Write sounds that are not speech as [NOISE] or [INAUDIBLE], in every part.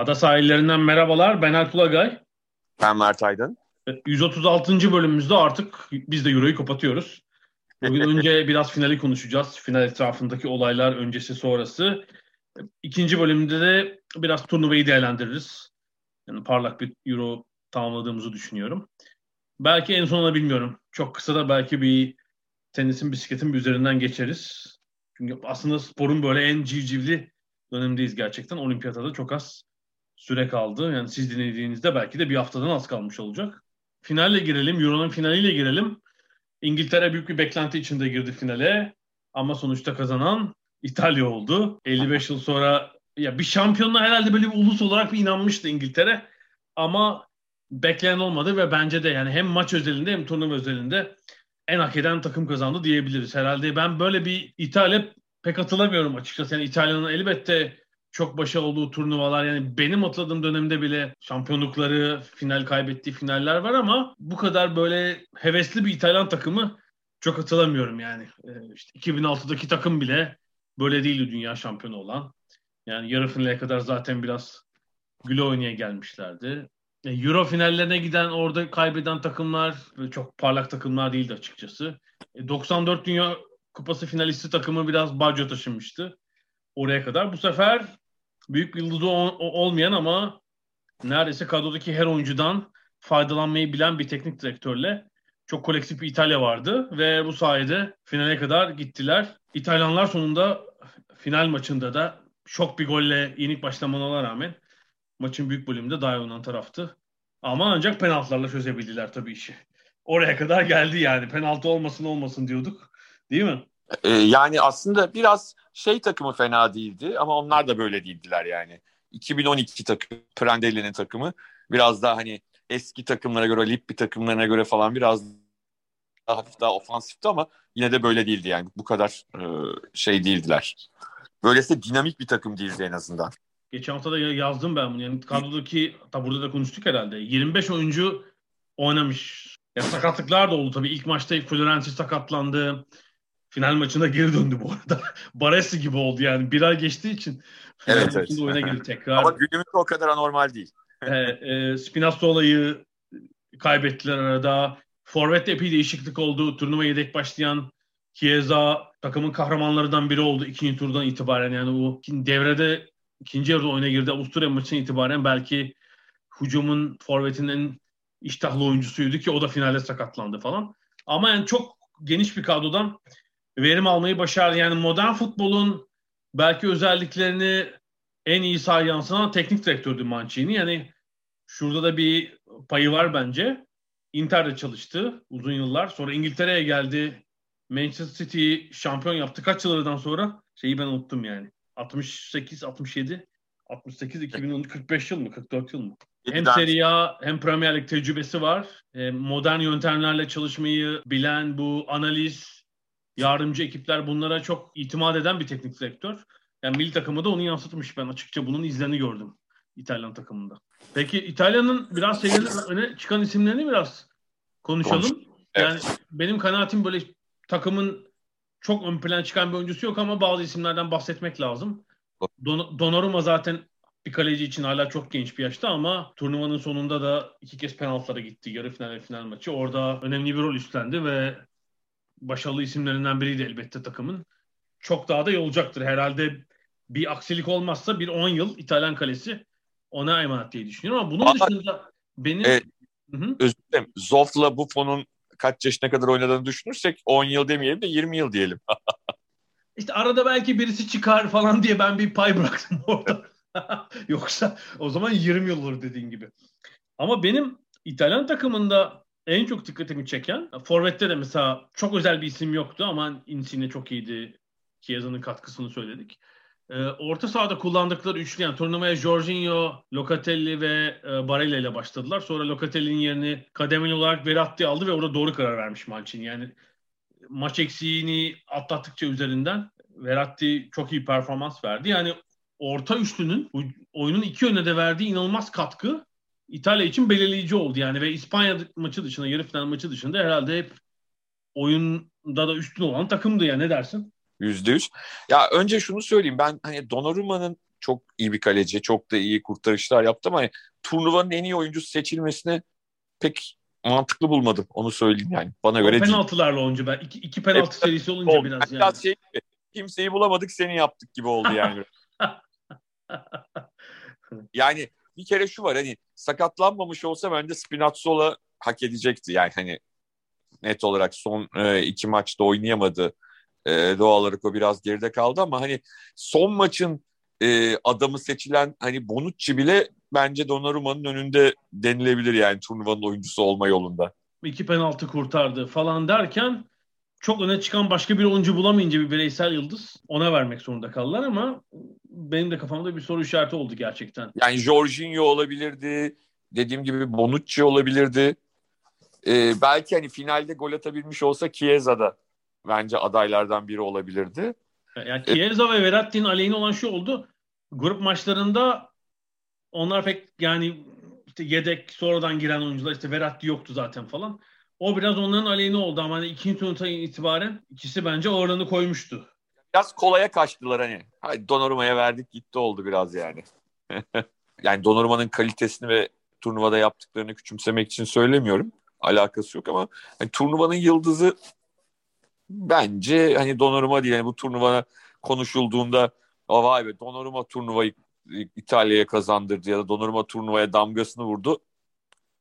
Ada sahillerinden merhabalar. Ben Alp Ulagay. Ben Mert Aydın. 136. bölümümüzde artık biz de Euro'yu kapatıyoruz. Bugün [LAUGHS] önce biraz finali konuşacağız. Final etrafındaki olaylar öncesi sonrası. İkinci bölümde de biraz turnuvayı değerlendiririz. Yani parlak bir Euro tamamladığımızı düşünüyorum. Belki en sonunda bilmiyorum. Çok kısa da belki bir tenisin, bisikletin bir üzerinden geçeriz. Çünkü aslında sporun böyle en civcivli dönemdeyiz gerçekten. Olimpiyata da çok az süre kaldı. Yani siz dinlediğinizde belki de bir haftadan az kalmış olacak. Finalle girelim. Euro'nun finaliyle girelim. İngiltere büyük bir beklenti içinde girdi finale. Ama sonuçta kazanan İtalya oldu. 55 yıl sonra ya bir şampiyonluğa herhalde böyle bir ulus olarak bir inanmıştı İngiltere. Ama beklenen olmadı ve bence de yani hem maç özelinde hem turnuva özelinde en hak eden takım kazandı diyebiliriz. Herhalde ben böyle bir İtalya pek hatırlamıyorum açıkçası. Yani İtalya'nın elbette çok başa olduğu turnuvalar yani benim hatırladığım dönemde bile şampiyonlukları, final kaybettiği finaller var ama bu kadar böyle hevesli bir İtalyan takımı çok hatırlamıyorum yani. Ee, işte 2006'daki takım bile böyle değildi dünya şampiyonu olan. Yani yarı finale kadar zaten biraz güle oynaya gelmişlerdi. E, Euro finallerine giden orada kaybeden takımlar çok parlak takımlar değildi açıkçası. 94 e, Dünya Kupası finalisti takımı biraz Baggio taşınmıştı oraya kadar. Bu sefer büyük bir yıldızı olmayan ama neredeyse kadrodaki her oyuncudan faydalanmayı bilen bir teknik direktörle çok kolektif bir İtalya vardı ve bu sayede finale kadar gittiler. İtalyanlar sonunda final maçında da şok bir golle yenik başlamalarına rağmen maçın büyük bölümünde daha oynanan taraftı. Ama ancak penaltılarla çözebildiler tabii işi. Oraya kadar geldi yani. Penaltı olmasın olmasın diyorduk. Değil mi? Ee, yani aslında biraz şey takımı fena değildi ama onlar da böyle değildiler yani. 2012 takım, Prandelli'nin takımı biraz daha hani eski takımlara göre, Lippi takımlarına göre falan biraz daha hafif daha ofansifti ama yine de böyle değildi yani. Bu kadar e, şey değildiler. Böylesi dinamik bir takım değildi en azından. Geçen hafta da yazdım ben bunu. Yani kadrodaki, tabi burada da konuştuk herhalde. 25 oyuncu oynamış. Ya sakatlıklar da oldu tabii. İlk maçta Florenzi sakatlandı. Final maçında geri döndü bu arada. [LAUGHS] Baresi gibi oldu yani. Bir ay geçtiği için. Evet evet. oyuna girdi [LAUGHS] tekrar. Ama günümüzde o kadar anormal değil. [LAUGHS] e, e, Spinazzola'yı kaybettiler arada. Forvet'te epey değişiklik oldu. Turnuva yedek başlayan Chiesa takımın kahramanlarından biri oldu ikinci turdan itibaren. Yani o devrede ikinci yarıda oyuna girdi. Avusturya maçından itibaren belki hücumun forvetinin iştahlı oyuncusuydu ki o da finalde sakatlandı falan. Ama yani çok geniş bir kadrodan verim almayı başardı. Yani modern futbolun belki özelliklerini en iyi sahaya yansıtan teknik direktördü Mancini. Yani şurada da bir payı var bence. Inter'de çalıştı uzun yıllar. Sonra İngiltere'ye geldi. Manchester City şampiyon yaptı. Kaç yıllardan sonra? Şeyi ben unuttum yani. 68, 67, 68, 2010, 45 yıl mı? 44 yıl mı? Hem Serie A hem Premier Lig tecrübesi var. Modern yöntemlerle çalışmayı bilen bu analiz, yardımcı ekipler bunlara çok itimat eden bir teknik direktör. Yani milli takımı da onu yansıtmış. Ben açıkça bunun izlerini gördüm İtalyan takımında. Peki İtalya'nın biraz seviyeli öne çıkan isimlerini biraz konuşalım. Konuş. Yani evet. benim kanaatim böyle takımın çok ön plan çıkan bir oyuncusu yok ama bazı isimlerden bahsetmek lazım. Don Donnarumma zaten bir kaleci için hala çok genç bir yaşta ama turnuvanın sonunda da iki kez penaltılara gitti. Yarı final ve final maçı. Orada önemli bir rol üstlendi ve başarılı isimlerinden biriydi elbette takımın. Çok daha da iyi olacaktır. Herhalde bir aksilik olmazsa bir 10 yıl İtalyan kalesi ona emanet diye düşünüyorum ama bunun Aa, dışında benim... E, özür dilerim. Zoft'la Buffon'un kaç yaşına kadar oynadığını düşünürsek 10 yıl demeyelim de 20 yıl diyelim. [LAUGHS] İşte arada belki birisi çıkar falan diye ben bir pay bıraktım [LAUGHS] orada. Yoksa o zaman 20 yıl olur dediğin gibi. Ama benim İtalyan takımında en çok dikkatimi çeken Forvet'te de mesela çok özel bir isim yoktu ama Insigne çok iyiydi. Chiesa'nın katkısını söyledik. Ee, orta sahada kullandıkları üçlü yani turnuvaya Jorginho, Locatelli ve e, Barella ile başladılar. Sonra Locatelli'nin yerini kademeli olarak Verratti aldı ve orada doğru karar vermiş Mancini. Yani maç eksiğini atlattıkça üzerinden Verratti çok iyi performans verdi. Yani orta üçlünün oyunun iki yönüne de verdiği inanılmaz katkı İtalya için belirleyici oldu yani ve İspanya maçı dışında yarı final maçı dışında herhalde hep oyunda da üstün olan takımdı ya ne dersin? Yüzde yüz. Ya önce şunu söyleyeyim ben hani Donnarumma'nın çok iyi bir kaleci, çok da iyi kurtarışlar yaptı ama hani, turnuvanın en iyi oyuncusu seçilmesini pek mantıklı bulmadım. Onu söyleyeyim yani. Bana o göre penaltılarla değil. olunca ben iki, iki penaltı evet, serisi olunca oldu. biraz yani. Biraz şey gibi, kimseyi bulamadık seni yaptık gibi oldu yani. [LAUGHS] yani bir kere şu var hani sakatlanmamış olsa bence Spinazzola hak edecekti. Yani hani net olarak son e, iki maçta oynayamadı. E, doğal olarak o biraz geride kaldı ama hani son maçın e, adamı seçilen hani Bonucci bile bence Donnarumma'nın önünde denilebilir yani turnuvanın oyuncusu olma yolunda. İki penaltı kurtardı falan derken çok öne çıkan başka bir oyuncu bulamayınca bir bireysel yıldız ona vermek zorunda kaldılar ama benim de kafamda bir soru işareti oldu gerçekten. Yani Jorginho olabilirdi. Dediğim gibi Bonucci olabilirdi. Ee, belki hani finalde gol atabilmiş olsa Chiesa da bence adaylardan biri olabilirdi. Yani Chiesa ee, ve Verratti'nin aleyhine olan şu oldu. Grup maçlarında onlar pek yani işte yedek sonradan giren oyuncular işte Verratti yoktu zaten falan. O biraz onların aleyhine oldu ama hani ikinci turnutan itibaren ikisi bence oranı koymuştu. Biraz kolaya kaçtılar hani. Hadi Donnarumma'ya verdik gitti oldu biraz yani. [LAUGHS] yani Donnarumma'nın kalitesini ve turnuvada yaptıklarını küçümsemek için söylemiyorum. Alakası yok ama hani turnuvanın yıldızı bence hani Donnarumma değil. Yani bu turnuva konuşulduğunda vay be Donnarumma turnuvayı İtalya'ya kazandırdı ya da Donnarumma turnuvaya damgasını vurdu.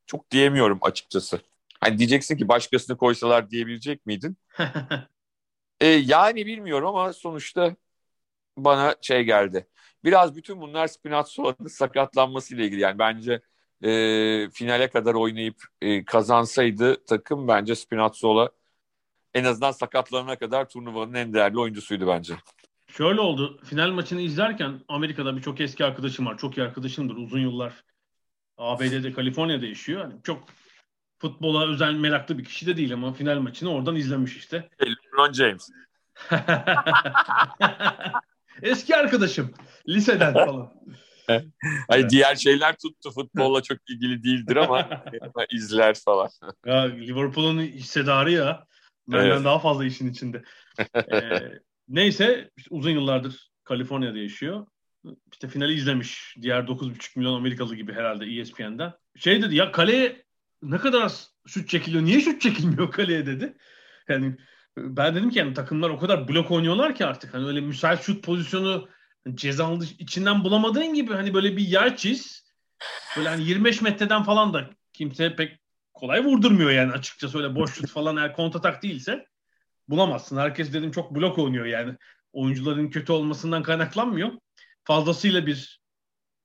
Çok diyemiyorum açıkçası. Hani diyeceksin ki başkasını koysalar diyebilecek miydin? [LAUGHS] e, yani bilmiyorum ama sonuçta bana şey geldi. Biraz bütün bunlar Spinazzola'nın sakatlanmasıyla ilgili. Yani bence e, finale kadar oynayıp e, kazansaydı takım bence Spinazzola en azından sakatlanana kadar turnuvanın en değerli oyuncusuydu bence. Şöyle oldu. Final maçını izlerken Amerika'da bir çok eski arkadaşım var. Çok iyi arkadaşımdır. Uzun yıllar ABD'de, Kaliforniya'da yaşıyor. Yani çok futbola özel meraklı bir kişi de değil ama final maçını oradan izlemiş işte. LeBron James. [LAUGHS] Eski arkadaşım. Liseden falan. Hani diğer şeyler tuttu. Futbolla çok ilgili değildir ama [LAUGHS] izler falan. Ya Liverpool'un hissedarı ya. Benden evet. daha fazla işin içinde. [LAUGHS] ee, neyse işte uzun yıllardır Kaliforniya'da yaşıyor. İşte finali izlemiş. Diğer 9,5 milyon Amerikalı gibi herhalde ESPN'den. Şey dedi ya kaleye ne kadar az şut çekiliyor. Niye şut çekilmiyor [LAUGHS] kaleye dedi. Yani ben dedim ki yani takımlar o kadar blok oynuyorlar ki artık. Hani öyle müsait şut pozisyonu cezanın içinden bulamadığın gibi hani böyle bir yer çiz. Böyle hani 25 metreden falan da kimse pek kolay vurdurmuyor yani açıkçası öyle boş şut falan eğer kontratak değilse bulamazsın. Herkes dedim çok blok oynuyor yani. Oyuncuların kötü olmasından kaynaklanmıyor. Fazlasıyla bir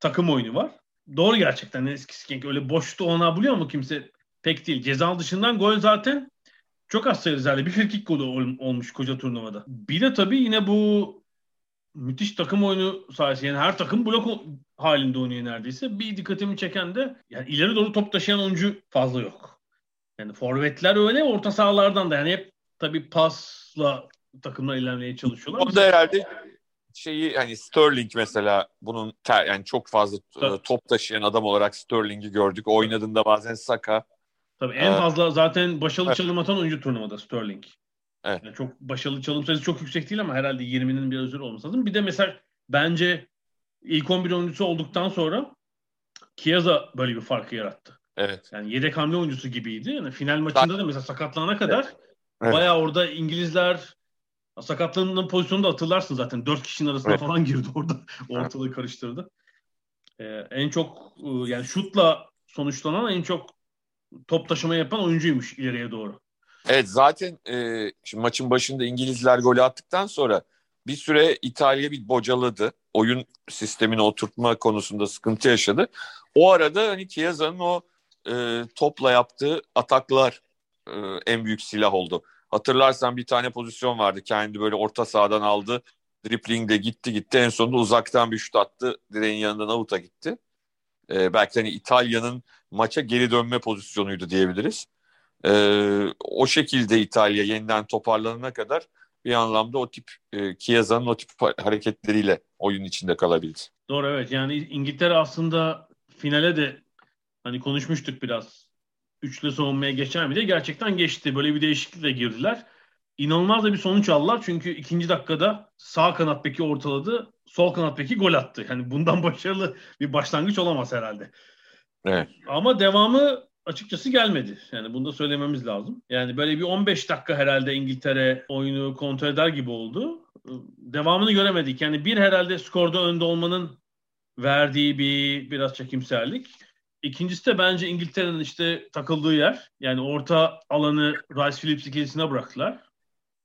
takım oyunu var. Doğru gerçekten eskisi öyle boşta ona buluyor mu kimse? Pek değil. Ceza dışından gol zaten çok az zaten bir frikik golü ol, olmuş koca turnuvada. Bir de tabii yine bu müthiş takım oyunu sayesinde yani her takım blok halinde oynuyor neredeyse. Bir dikkatimi çeken de yani ileri doğru top taşıyan oyuncu fazla yok. Yani forvetler öyle orta sahalardan da yani hep tabii pasla takımlar ilerlemeye çalışıyorlar. Orada herhalde şeyi hani Sterling mesela bunun ter, yani çok fazla Tabii. top taşıyan adam olarak Sterling'i gördük. Oynadığında bazen Saka. Tabii en ee, fazla zaten başarılı evet. çalım atan oyuncu turnuvada Sterling. Evet. Yani çok başarılı çalım sayısı çok yüksek değil ama herhalde 20'nin biraz üzeri olması lazım. Bir de mesela bence ilk 11 oyuncusu olduktan sonra Chiesa böyle bir farkı yarattı. Evet. Yani yedek hamle oyuncusu gibiydi. Yani final maçında da mesela sakatlanana kadar evet. bayağı orada İngilizler Sakatlığının pozisyonu da hatırlarsın zaten. Dört kişinin arasına evet. falan girdi orada. [LAUGHS] [LAUGHS] Ortalığı karıştırdı. Ee, en çok e, yani şutla sonuçlanan en çok top taşıma yapan oyuncuymuş ileriye doğru. Evet zaten e, şimdi maçın başında İngilizler golü attıktan sonra bir süre İtalya bir bocaladı. Oyun sistemini oturtma konusunda sıkıntı yaşadı. O arada hani Chiesa'nın o e, topla yaptığı ataklar e, en büyük silah oldu. Hatırlarsan bir tane pozisyon vardı. Kendi böyle orta sahadan aldı. Driplingle gitti gitti. En sonunda uzaktan bir şut attı. Direğin yanından avuta gitti. E, belki hani İtalya'nın maça geri dönme pozisyonuydu diyebiliriz. E, o şekilde İtalya yeniden toparlanana kadar bir anlamda o tip e, Chiesa'nın o tip hareketleriyle oyun içinde kalabildi. Doğru evet yani İngiltere aslında finale de hani konuşmuştuk biraz üçlü savunmaya geçer mi diye gerçekten geçti. Böyle bir değişiklikle girdiler. İnanılmaz da bir sonuç aldılar çünkü ikinci dakikada sağ kanat beki ortaladı, sol kanat beki gol attı. Yani bundan [LAUGHS] başarılı bir başlangıç olamaz herhalde. Evet. Ama devamı açıkçası gelmedi. Yani bunu da söylememiz lazım. Yani böyle bir 15 dakika herhalde İngiltere oyunu kontrol eder gibi oldu. Devamını göremedik. Yani bir herhalde skorda önde olmanın verdiği bir biraz çekimserlik. İkincisi de bence İngiltere'nin işte takıldığı yer. Yani orta alanı Rice Phillips ikilisine bıraktılar.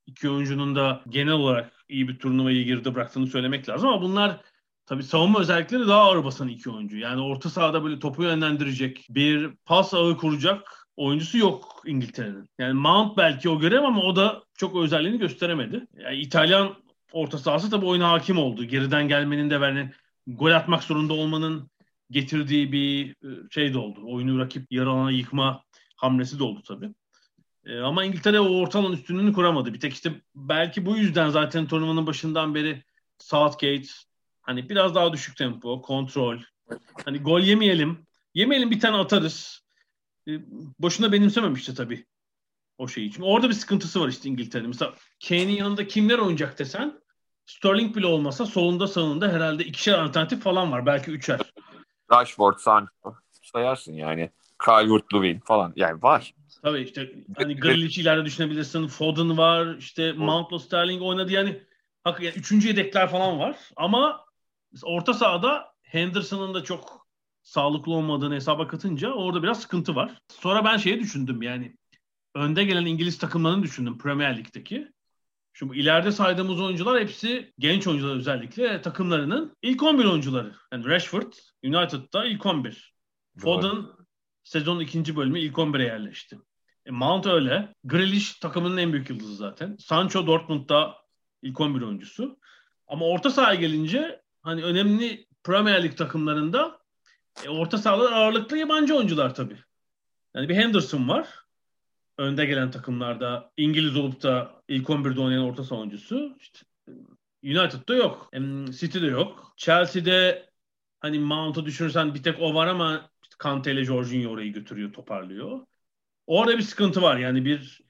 İki oyuncunun da genel olarak iyi bir turnuvayı girdi bıraktığını söylemek lazım ama bunlar tabii savunma özellikleri daha ağır basan iki oyuncu. Yani orta sahada böyle topu yönlendirecek, bir pas ağı kuracak oyuncusu yok İngiltere'nin. Yani Mount belki o görev ama o da çok özelliğini gösteremedi. Yani İtalyan orta sahası tabii oyuna hakim oldu. Geriden gelmenin de verdiği gol atmak zorunda olmanın getirdiği bir e, şey de oldu. Oyunu rakip yarı alana yıkma hamlesi de oldu tabii. E, ama İngiltere o ortalığın üstünlüğünü kuramadı. Bir tek işte belki bu yüzden zaten turnuvanın başından beri Southgate hani biraz daha düşük tempo, kontrol. Hani gol yemeyelim. Yemeyelim bir tane atarız. E, boşuna benimsememişti tabii o şey için. Orada bir sıkıntısı var işte İngiltere'nin. Mesela Kane'in yanında kimler oynayacak desen Sterling bile olmasa solunda sağında herhalde ikişer alternatif falan var. Belki üçer. Rashford, Sancho sayarsın yani. Calvert-Lewin falan yani var. Tabii işte hani Grealish ileride düşünebilirsin. Foden var. işte Mount'la Sterling oynadı yani. Hakikaten üçüncü yedekler falan var. Ama orta sahada Henderson'ın da çok sağlıklı olmadığını hesaba katınca orada biraz sıkıntı var. Sonra ben şeyi düşündüm yani önde gelen İngiliz takımlarını düşündüm Premier Lig'deki. Şimdi ileride saydığımız oyuncular hepsi genç oyuncular özellikle takımlarının ilk 11 oyuncuları. Yani Rashford United'da ilk 11. Foden sezonun ikinci bölümü ilk 11'e yerleşti. E, Mount öyle. Grealish takımının en büyük yıldızı zaten. Sancho Dortmund'da ilk 11 oyuncusu. Ama orta sahaya gelince hani önemli Premier Lig takımlarında e, orta sahalar ağırlıklı yabancı oyuncular tabii. Yani bir Henderson var önde gelen takımlarda İngiliz olup da ilk 11'de oynayan orta savunucusu. İşte United'da yok. City'de yok. Chelsea'de hani Mount'u düşünürsen bir tek o var ama işte Kante ile Jorginho orayı götürüyor, toparlıyor. Orada bir sıkıntı var. Yani bir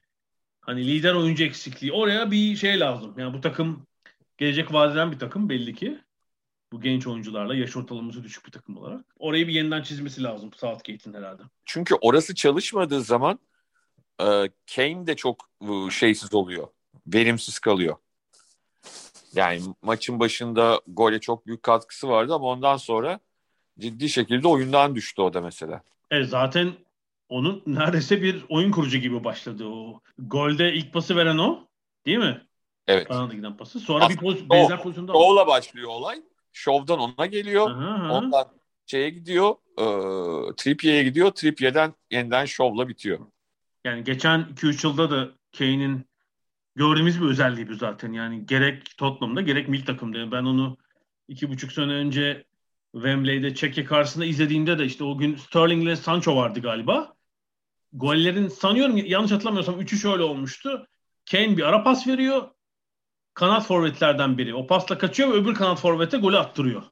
hani lider oyuncu eksikliği. Oraya bir şey lazım. Yani bu takım gelecek vadeden bir takım belli ki. Bu genç oyuncularla yaş ortalaması düşük bir takım olarak. Orayı bir yeniden çizmesi lazım Southgate'in herhalde. Çünkü orası çalışmadığı zaman e, Kane de çok e, şeysiz oluyor. Verimsiz kalıyor. Yani maçın başında gole çok büyük katkısı vardı ama ondan sonra ciddi şekilde oyundan düştü o da mesela. Evet zaten onun neredeyse bir oyun kurucu gibi başladı o. Golde ilk pası veren o değil mi? Evet. Kanada giden pası. Sonra Aslında bir poz, benzer pozisyonda Şovla başlıyor olay. Şovdan ona geliyor. Aha, aha. Ondan şeye gidiyor. E, Trippier'e gidiyor. Trippier'den yeniden şovla bitiyor. Yani geçen 2-3 yılda da Kane'in gördüğümüz bir özelliği bu zaten. Yani gerek Tottenham'da gerek milli takımda. Ben onu iki buçuk sene önce Wembley'de Çekya karşısında izlediğimde de işte o gün Sterling ile Sancho vardı galiba. Gollerin sanıyorum yanlış hatırlamıyorsam 3'ü şöyle olmuştu. Kane bir ara pas veriyor. Kanat forvetlerden biri. O pasla kaçıyor ve öbür kanat forvete golü attırıyor.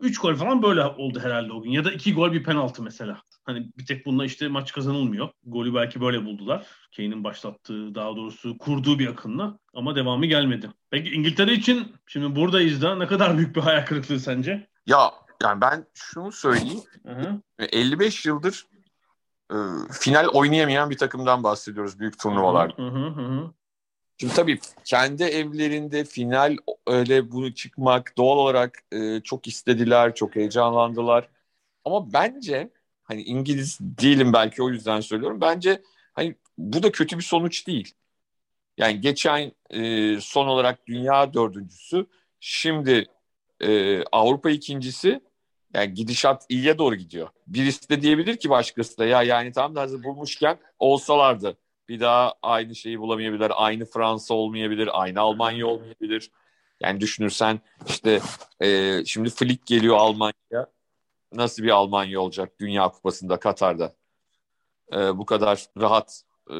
3 gol falan böyle oldu herhalde o gün. Ya da 2 gol bir penaltı mesela. Hani bir tek bununla işte maç kazanılmıyor. Golü belki böyle buldular. Kane'in başlattığı daha doğrusu kurduğu bir akınla ama devamı gelmedi. Peki İngiltere için şimdi buradayız da ne kadar büyük bir hayal kırıklığı sence? Ya yani ben şunu söyleyeyim. Hı-hı. 55 yıldır e, final oynayamayan bir takımdan bahsediyoruz büyük turnuvalarda. Hı hı hı. Şimdi tabii kendi evlerinde final öyle bunu çıkmak doğal olarak e, çok istediler, çok heyecanlandılar. Ama bence hani İngiliz değilim belki o yüzden söylüyorum. Bence hani bu da kötü bir sonuç değil. Yani geçen e, son olarak dünya dördüncüsü, şimdi e, Avrupa ikincisi Yani gidişat iyiye doğru gidiyor. Birisi de diyebilir ki başkası da ya yani tam da hazır bulmuşken olsalardı bir daha aynı şeyi bulamayabilirler. Aynı Fransa olmayabilir, aynı Almanya olmayabilir. Yani düşünürsen işte e, şimdi Flick geliyor Almanya. Nasıl bir Almanya olacak Dünya Kupası'nda Katar'da? E, bu kadar rahat e,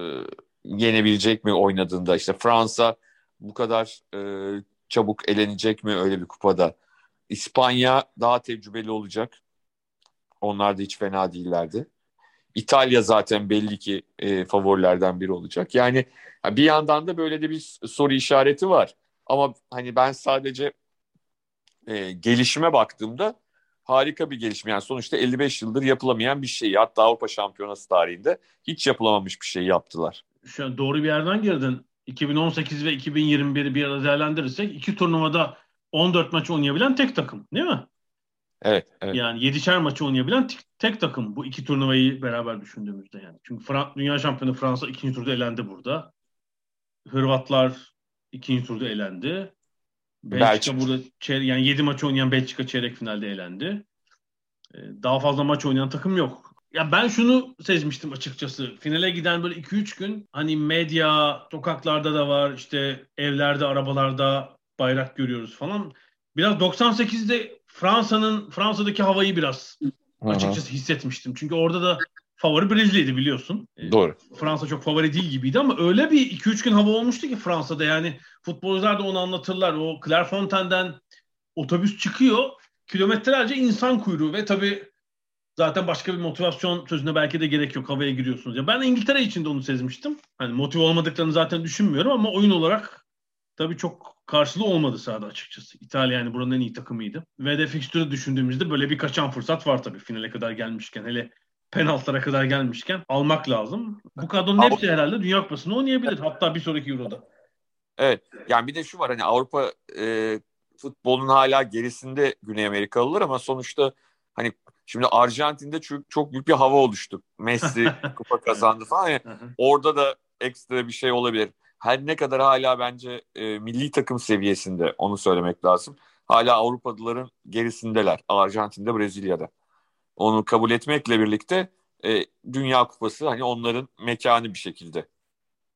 yenebilecek mi oynadığında? İşte Fransa bu kadar e, çabuk elenecek mi öyle bir kupada? İspanya daha tecrübeli olacak. Onlar da hiç fena değillerdi. İtalya zaten belli ki e, favorilerden biri olacak. Yani bir yandan da böyle de bir soru işareti var. Ama hani ben sadece e, gelişime baktığımda harika bir gelişme. Yani sonuçta 55 yıldır yapılamayan bir şey. Hatta Avrupa Şampiyonası tarihinde hiç yapılamamış bir şey yaptılar. Şu an doğru bir yerden girdin. 2018 ve 2021'i bir arada değerlendirirsek iki turnuvada 14 maç oynayabilen tek takım değil mi? Evet, evet. Yani 7'şer maçı oynayabilen tek, tek takım bu iki turnuvayı beraber düşündüğümüzde yani. Çünkü Fran Dünya Şampiyonu Fransa ikinci turda elendi burada. Hırvatlar ikinci turda elendi. Belçika, Belçika. burada çeyre- yani 7 maç oynayan Belçika çeyrek finalde elendi. Ee, daha fazla maç oynayan takım yok. Ya ben şunu sezmiştim açıkçası. Finale giden böyle 2-3 gün hani medya, sokaklarda da var, işte evlerde, arabalarda bayrak görüyoruz falan. Biraz 98'de Fransa'nın Fransa'daki havayı biraz Aha. açıkçası hissetmiştim. Çünkü orada da favori Brezilya'ydı biliyorsun. Ee, Doğru. Fransa çok favori değil gibiydi ama öyle bir 2-3 gün hava olmuştu ki Fransa'da yani futbolcular da onu anlatırlar. O Clairefontain'den otobüs çıkıyor. Kilometrelerce insan kuyruğu ve tabii zaten başka bir motivasyon sözüne belki de gerek yok. Havaya giriyorsunuz. Ya ben İngiltere için de onu sezmiştim. Hani motive olmadıklarını zaten düşünmüyorum ama oyun olarak tabii çok karşılığı olmadı sahada açıkçası. İtalya yani buranın en iyi takımıydı. Ve de fikstürü düşündüğümüzde böyle bir kaçan fırsat var tabii finale kadar gelmişken. Hele penaltılara kadar gelmişken almak lazım. Bu kadronun hepsi herhalde Dünya Kupası'nda oynayabilir. Hatta bir sonraki Euro'da. Evet. Yani bir de şu var hani Avrupa e, futbolun hala gerisinde Güney Amerikalılar ama sonuçta hani şimdi Arjantin'de çok, çok büyük bir hava oluştu. Messi [LAUGHS] kupa kazandı falan. Yani orada da ekstra bir şey olabilir her ne kadar hala bence e, milli takım seviyesinde onu söylemek lazım. Hala Avrupalıların gerisindeler. Arjantin'de, Brezilya'da. Onu kabul etmekle birlikte e, Dünya Kupası hani onların mekanı bir şekilde.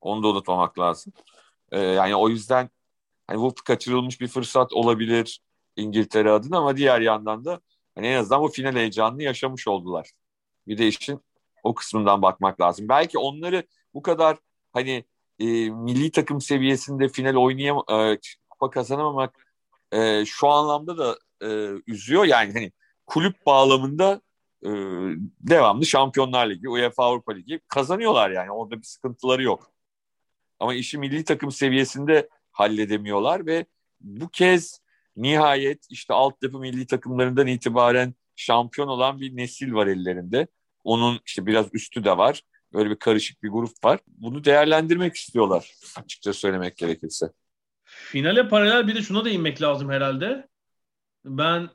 Onu da unutmamak lazım. E, yani o yüzden hani bu kaçırılmış bir fırsat olabilir İngiltere adına ama diğer yandan da hani en azından bu final heyecanını yaşamış oldular. Bir de işin o kısmından bakmak lazım. Belki onları bu kadar hani e, milli takım seviyesinde final oynayam e, kupa kazanamamak e, şu anlamda da e, üzüyor. Yani hani kulüp bağlamında e, devamlı Şampiyonlar Ligi, UEFA Avrupa Ligi kazanıyorlar yani. Orada bir sıkıntıları yok. Ama işi milli takım seviyesinde halledemiyorlar ve bu kez nihayet işte altyapı milli takımlarından itibaren şampiyon olan bir nesil var ellerinde. Onun işte biraz üstü de var. Böyle bir karışık bir grup var. Bunu değerlendirmek istiyorlar açıkça söylemek gerekirse. Finale paralel bir de şuna da inmek lazım herhalde. Ben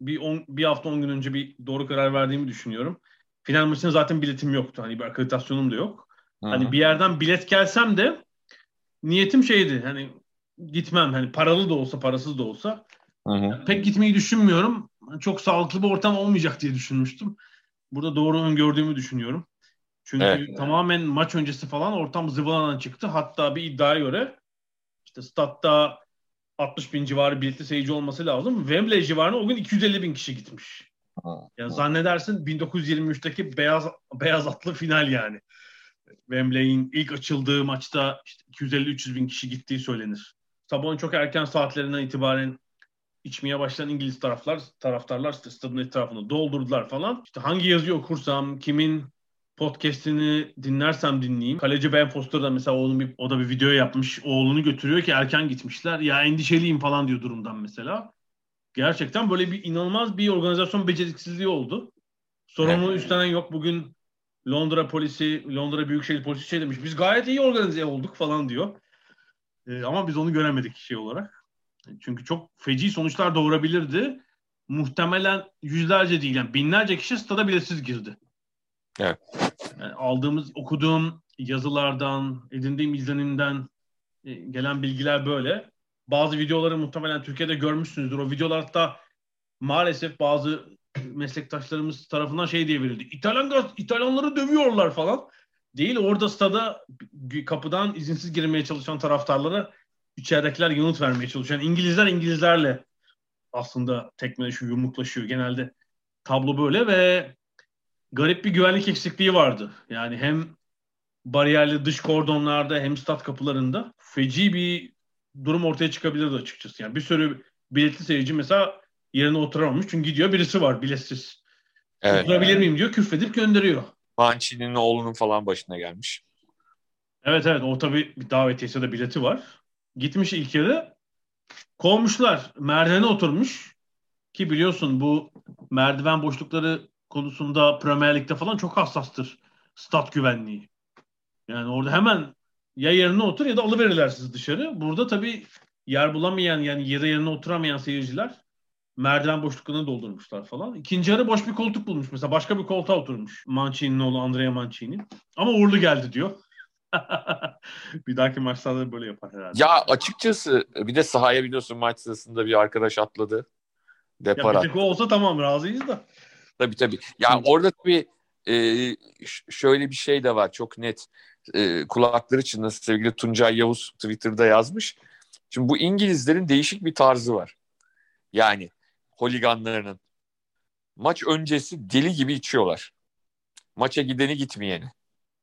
bir, on, bir hafta on gün önce bir doğru karar verdiğimi düşünüyorum. Final maçına zaten biletim yoktu. Hani bir akreditasyonum da yok. Hı-hı. Hani bir yerden bilet gelsem de niyetim şeydi. Hani gitmem. Hani paralı da olsa parasız da olsa. Yani pek gitmeyi düşünmüyorum. Çok sağlıklı bir ortam olmayacak diye düşünmüştüm. Burada doğru öngördüğümü düşünüyorum. Çünkü evet. tamamen maç öncesi falan ortam zıvanadan çıktı. Hatta bir iddiaya göre işte statta 60 bin civarı biletli seyirci olması lazım. Wembley civarına o gün 250 bin kişi gitmiş. Ha. Yani zannedersin 1923'teki beyaz [LAUGHS] beyaz atlı final yani. Wembley'in ilk açıldığı maçta işte 250-300 bin kişi gittiği söylenir. Sabahın çok erken saatlerinden itibaren içmeye başlayan İngiliz taraflar, taraftarlar stadın etrafını doldurdular falan. İşte hangi yazıyı okursam, kimin podcast'ini dinlersem dinleyeyim. Kaleci Ben Foster da mesela oğlum bir, o da bir video yapmış. Oğlunu götürüyor ki erken gitmişler. Ya endişeliyim falan diyor durumdan mesela. Gerçekten böyle bir inanılmaz bir organizasyon beceriksizliği oldu. Sorumlu evet. üstlenen yok. Bugün Londra polisi, Londra Büyükşehir polisi şey demiş. Biz gayet iyi organize olduk falan diyor. Ee, ama biz onu göremedik şey olarak. Çünkü çok feci sonuçlar doğurabilirdi. Muhtemelen yüzlerce değil yani binlerce kişi stada biletsiz girdi. Evet. Yani aldığımız, okuduğum yazılardan, edindiğim izlenimden e, gelen bilgiler böyle. Bazı videoları muhtemelen Türkiye'de görmüşsünüzdür. O videolar hatta maalesef bazı meslektaşlarımız tarafından şey diye verildi. İtalyan gaz, İtalyanları dövüyorlar falan. Değil orada stada kapıdan izinsiz girmeye çalışan taraftarlara içeridekiler yanıt vermeye çalışıyor. Yani İngilizler İngilizlerle aslında tekmeleşiyor, yumruklaşıyor. Genelde tablo böyle ve garip bir güvenlik eksikliği vardı. Yani hem bariyerli dış kordonlarda hem stat kapılarında feci bir durum ortaya çıkabilirdi açıkçası. Yani bir sürü biletli seyirci mesela yerine oturamamış. Çünkü gidiyor birisi var biletsiz. Evet. Oturabilir miyim diyor küfredip gönderiyor. Mancini'nin oğlunun falan başına gelmiş. Evet evet o tabii bir davetiyesi de bileti var. Gitmiş ilk yarı kovmuşlar. Merdivene oturmuş. Ki biliyorsun bu merdiven boşlukları konusunda Premier Lig'de falan çok hassastır stat güvenliği. Yani orada hemen ya yerine otur ya da alıverirler sizi dışarı. Burada tabii yer bulamayan yani yere yerine oturamayan seyirciler merdiven boşluklarını doldurmuşlar falan. İkinci yarı boş bir koltuk bulmuş mesela. Başka bir koltuğa oturmuş. Mancini'nin oğlu Andrea Mancini. Ama uğurlu geldi diyor. [LAUGHS] bir dahaki maçlarda böyle yapar herhalde. Ya açıkçası bir de sahaya biliyorsun maç sırasında bir arkadaş atladı. Depara. Ya bir tek o olsa tamam razıyız da. Tabii tabii. Ya Hı. orada tabii e, şöyle bir şey de var çok net. E, kulakları için nasıl sevgili Tuncay Yavuz Twitter'da yazmış. Şimdi bu İngilizlerin değişik bir tarzı var. Yani holiganlarının. Maç öncesi deli gibi içiyorlar. Maça gideni gitmeyeni.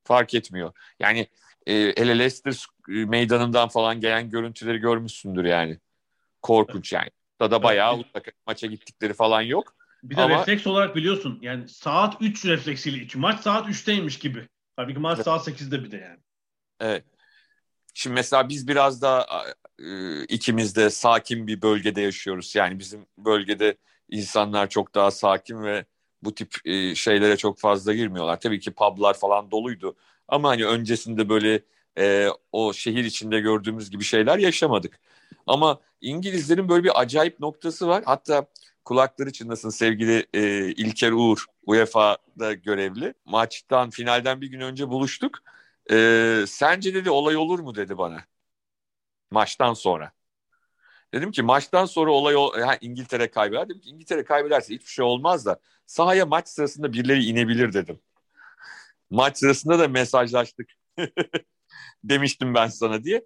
Fark etmiyor. Yani e, hele Leicester meydanından falan gelen görüntüleri görmüşsündür yani. Korkunç yani. Da bayağı uzak maça gittikleri falan yok. Bir de Ama... refleks olarak biliyorsun yani saat 3 refleksiyle içi. Maç saat 3'teymiş gibi. Tabii ki maç evet. saat 8'de bir de yani. Evet. Şimdi mesela biz biraz daha e, ikimiz de sakin bir bölgede yaşıyoruz. Yani bizim bölgede insanlar çok daha sakin ve bu tip e, şeylere çok fazla girmiyorlar. Tabii ki publar falan doluydu. Ama hani öncesinde böyle e, o şehir içinde gördüğümüz gibi şeyler yaşamadık. Ama İngilizlerin böyle bir acayip noktası var. Hatta kulakları çınlasın sevgili e, İlker Uğur UEFA'da görevli. Maçtan finalden bir gün önce buluştuk. E, sence dedi olay olur mu dedi bana. Maçtan sonra. Dedim ki maçtan sonra olay ha, İngiltere kaybeder. Dedim ki İngiltere kaybederse hiçbir şey olmaz da sahaya maç sırasında birileri inebilir dedim. Maç sırasında da mesajlaştık. [LAUGHS] demiştim ben sana diye.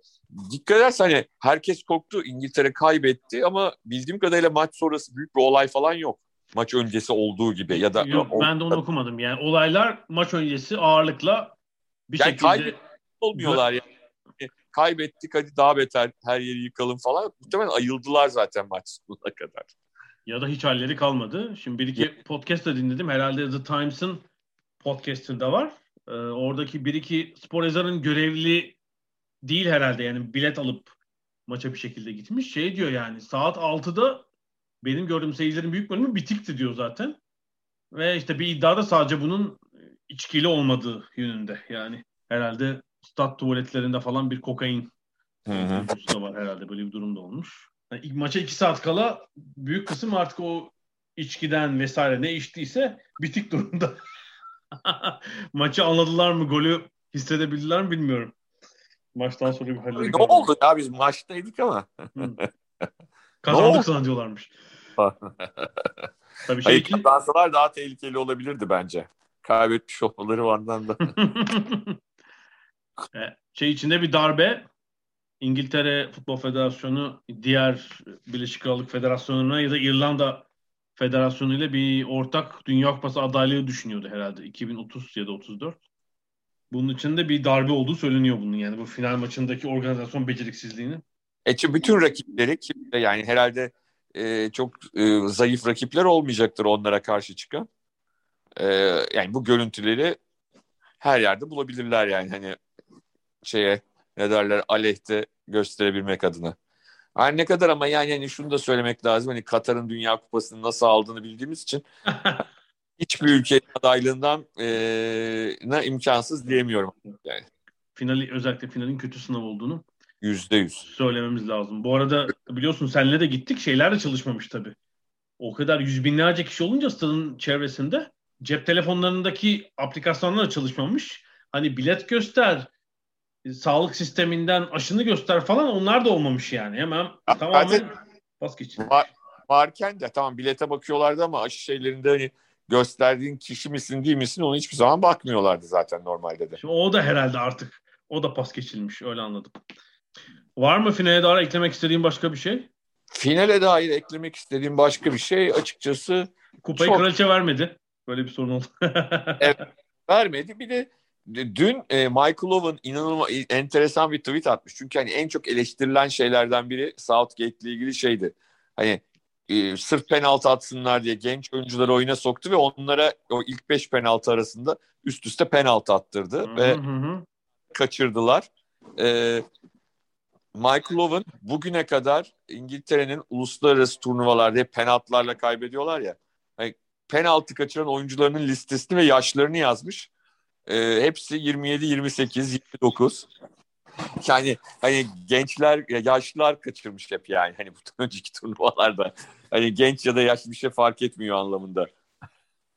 Dikkat edersen hani herkes korktu. İngiltere kaybetti ama bildiğim kadarıyla maç sonrası büyük bir olay falan yok. Maç öncesi olduğu gibi ya da Yok ben de onu okumadım. Yani olaylar maç öncesi ağırlıkla bir yani şekilde olmuyorlar yani. Kaybettik hadi daha beter her yeri yıkalım falan. Muhtemelen ayıldılar zaten maç sonuna kadar. Ya da hiç halleri kalmadı. Şimdi bir iki podcast da dinledim. Herhalde The Times'ın podcast'ında var. Ee, oradaki bir iki spor yazarın görevli değil herhalde yani bilet alıp maça bir şekilde gitmiş. Şey diyor yani saat 6'da benim gördüğüm seyircilerin büyük bölümü bitikti diyor zaten. Ve işte bir iddiada sadece bunun içkili olmadığı yönünde. Yani herhalde stat tuvaletlerinde falan bir kokain da var herhalde böyle bir durumda olmuş. Yani ilk maça iki saat kala büyük kısım artık o içkiden vesaire ne içtiyse bitik durumda. [LAUGHS] Maçı anladılar mı? Golü hissedebildiler mi bilmiyorum. Maçtan sonra bir halleri Ne oldu ya biz maçtaydık ama. [LAUGHS] Kazandık sanıyorlarmış. [LAUGHS] Tabii şey Hayır, ki... kazansalar daha tehlikeli olabilirdi bence. Kaybetmiş olmaları vardan da. [LAUGHS] E, şey içinde bir darbe İngiltere Futbol Federasyonu diğer Birleşik Krallık Federasyonu'na ya da İrlanda Federasyonu ile bir ortak Dünya Kupası adaylığı düşünüyordu herhalde 2030 ya da 34. Bunun için de bir darbe olduğu söyleniyor bunun yani bu final maçındaki organizasyon beceriksizliğini. E bütün rakipleri yani herhalde e, çok e, zayıf rakipler olmayacaktır onlara karşı çıkan. E, yani bu görüntüleri her yerde bulabilirler yani hani şeye ne derler aleyhte gösterebilmek adına. Her ne kadar ama yani hani şunu da söylemek lazım. Hani Katar'ın Dünya Kupası'nı nasıl aldığını bildiğimiz için [LAUGHS] hiçbir ülke adaylığından e, imkansız diyemiyorum. Yani. Finali özellikle finalin kötü sınav olduğunu yüzde yüz söylememiz lazım. Bu arada biliyorsun senle de gittik şeyler de çalışmamış tabii. O kadar yüz binlerce kişi olunca stadın çevresinde cep telefonlarındaki aplikasyonlar da çalışmamış. Hani bilet göster, sağlık sisteminden aşını göster falan onlar da olmamış yani. Hemen ya, tamamen bas geçin. Ma- varken de tamam bilete bakıyorlardı ama aşı şeylerinde hani gösterdiğin kişi misin değil misin onu hiçbir zaman bakmıyorlardı zaten normalde de. Şimdi o da herhalde artık o da pas geçilmiş öyle anladım. Var mı finale dair eklemek istediğin başka bir şey? Finale dair eklemek istediğim başka bir şey açıkçası Kupayı çok... kraliçe vermedi. Böyle bir sorun oldu. [LAUGHS] evet, vermedi. Bir de dün e, Michael Owen inanılmaz enteresan bir tweet atmış. Çünkü hani en çok eleştirilen şeylerden biri Southgate ile ilgili şeydi. Hani e, sırf penaltı atsınlar diye genç oyuncuları oyuna soktu ve onlara o ilk beş penaltı arasında üst üste penaltı attırdı hı hı. ve kaçırdılar. E, Michael Owen bugüne kadar İngiltere'nin uluslararası turnuvalarda hep penaltılarla kaybediyorlar ya. Hani penaltı kaçıran oyuncularının listesini ve yaşlarını yazmış. E, hepsi 27, 28, 29. [LAUGHS] Yani hani gençler, yaşlılar kaçırmış hep yani. Hani bu [LAUGHS] önceki turnuvalarda. Hani genç ya da yaşlı bir şey fark etmiyor anlamında.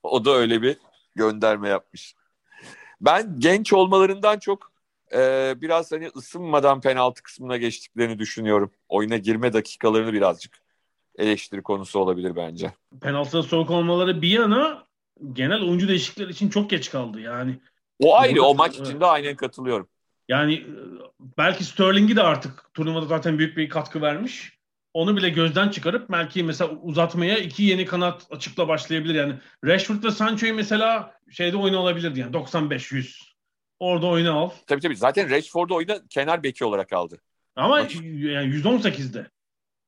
O da öyle bir gönderme yapmış. Ben genç olmalarından çok e, biraz hani ısınmadan penaltı kısmına geçtiklerini düşünüyorum. Oyuna girme dakikalarını birazcık eleştiri konusu olabilir bence. Penaltıda soğuk olmaları bir yana genel oyuncu değişiklikleri için çok geç kaldı yani. O ayrı o maç içinde aynen katılıyorum. Yani e, belki Sterling'i de artık turnuvada zaten büyük bir katkı vermiş. Onu bile gözden çıkarıp belki mesela uzatmaya iki yeni kanat açıkla başlayabilir. Yani Rashford ve Sancho'yu mesela şeyde oyunu alabilirdi yani 95-100. Orada oyunu al. Tabii tabii. Zaten Rashford'u oyuna kenar beki olarak aldı. Ama Maç. yani 118'de.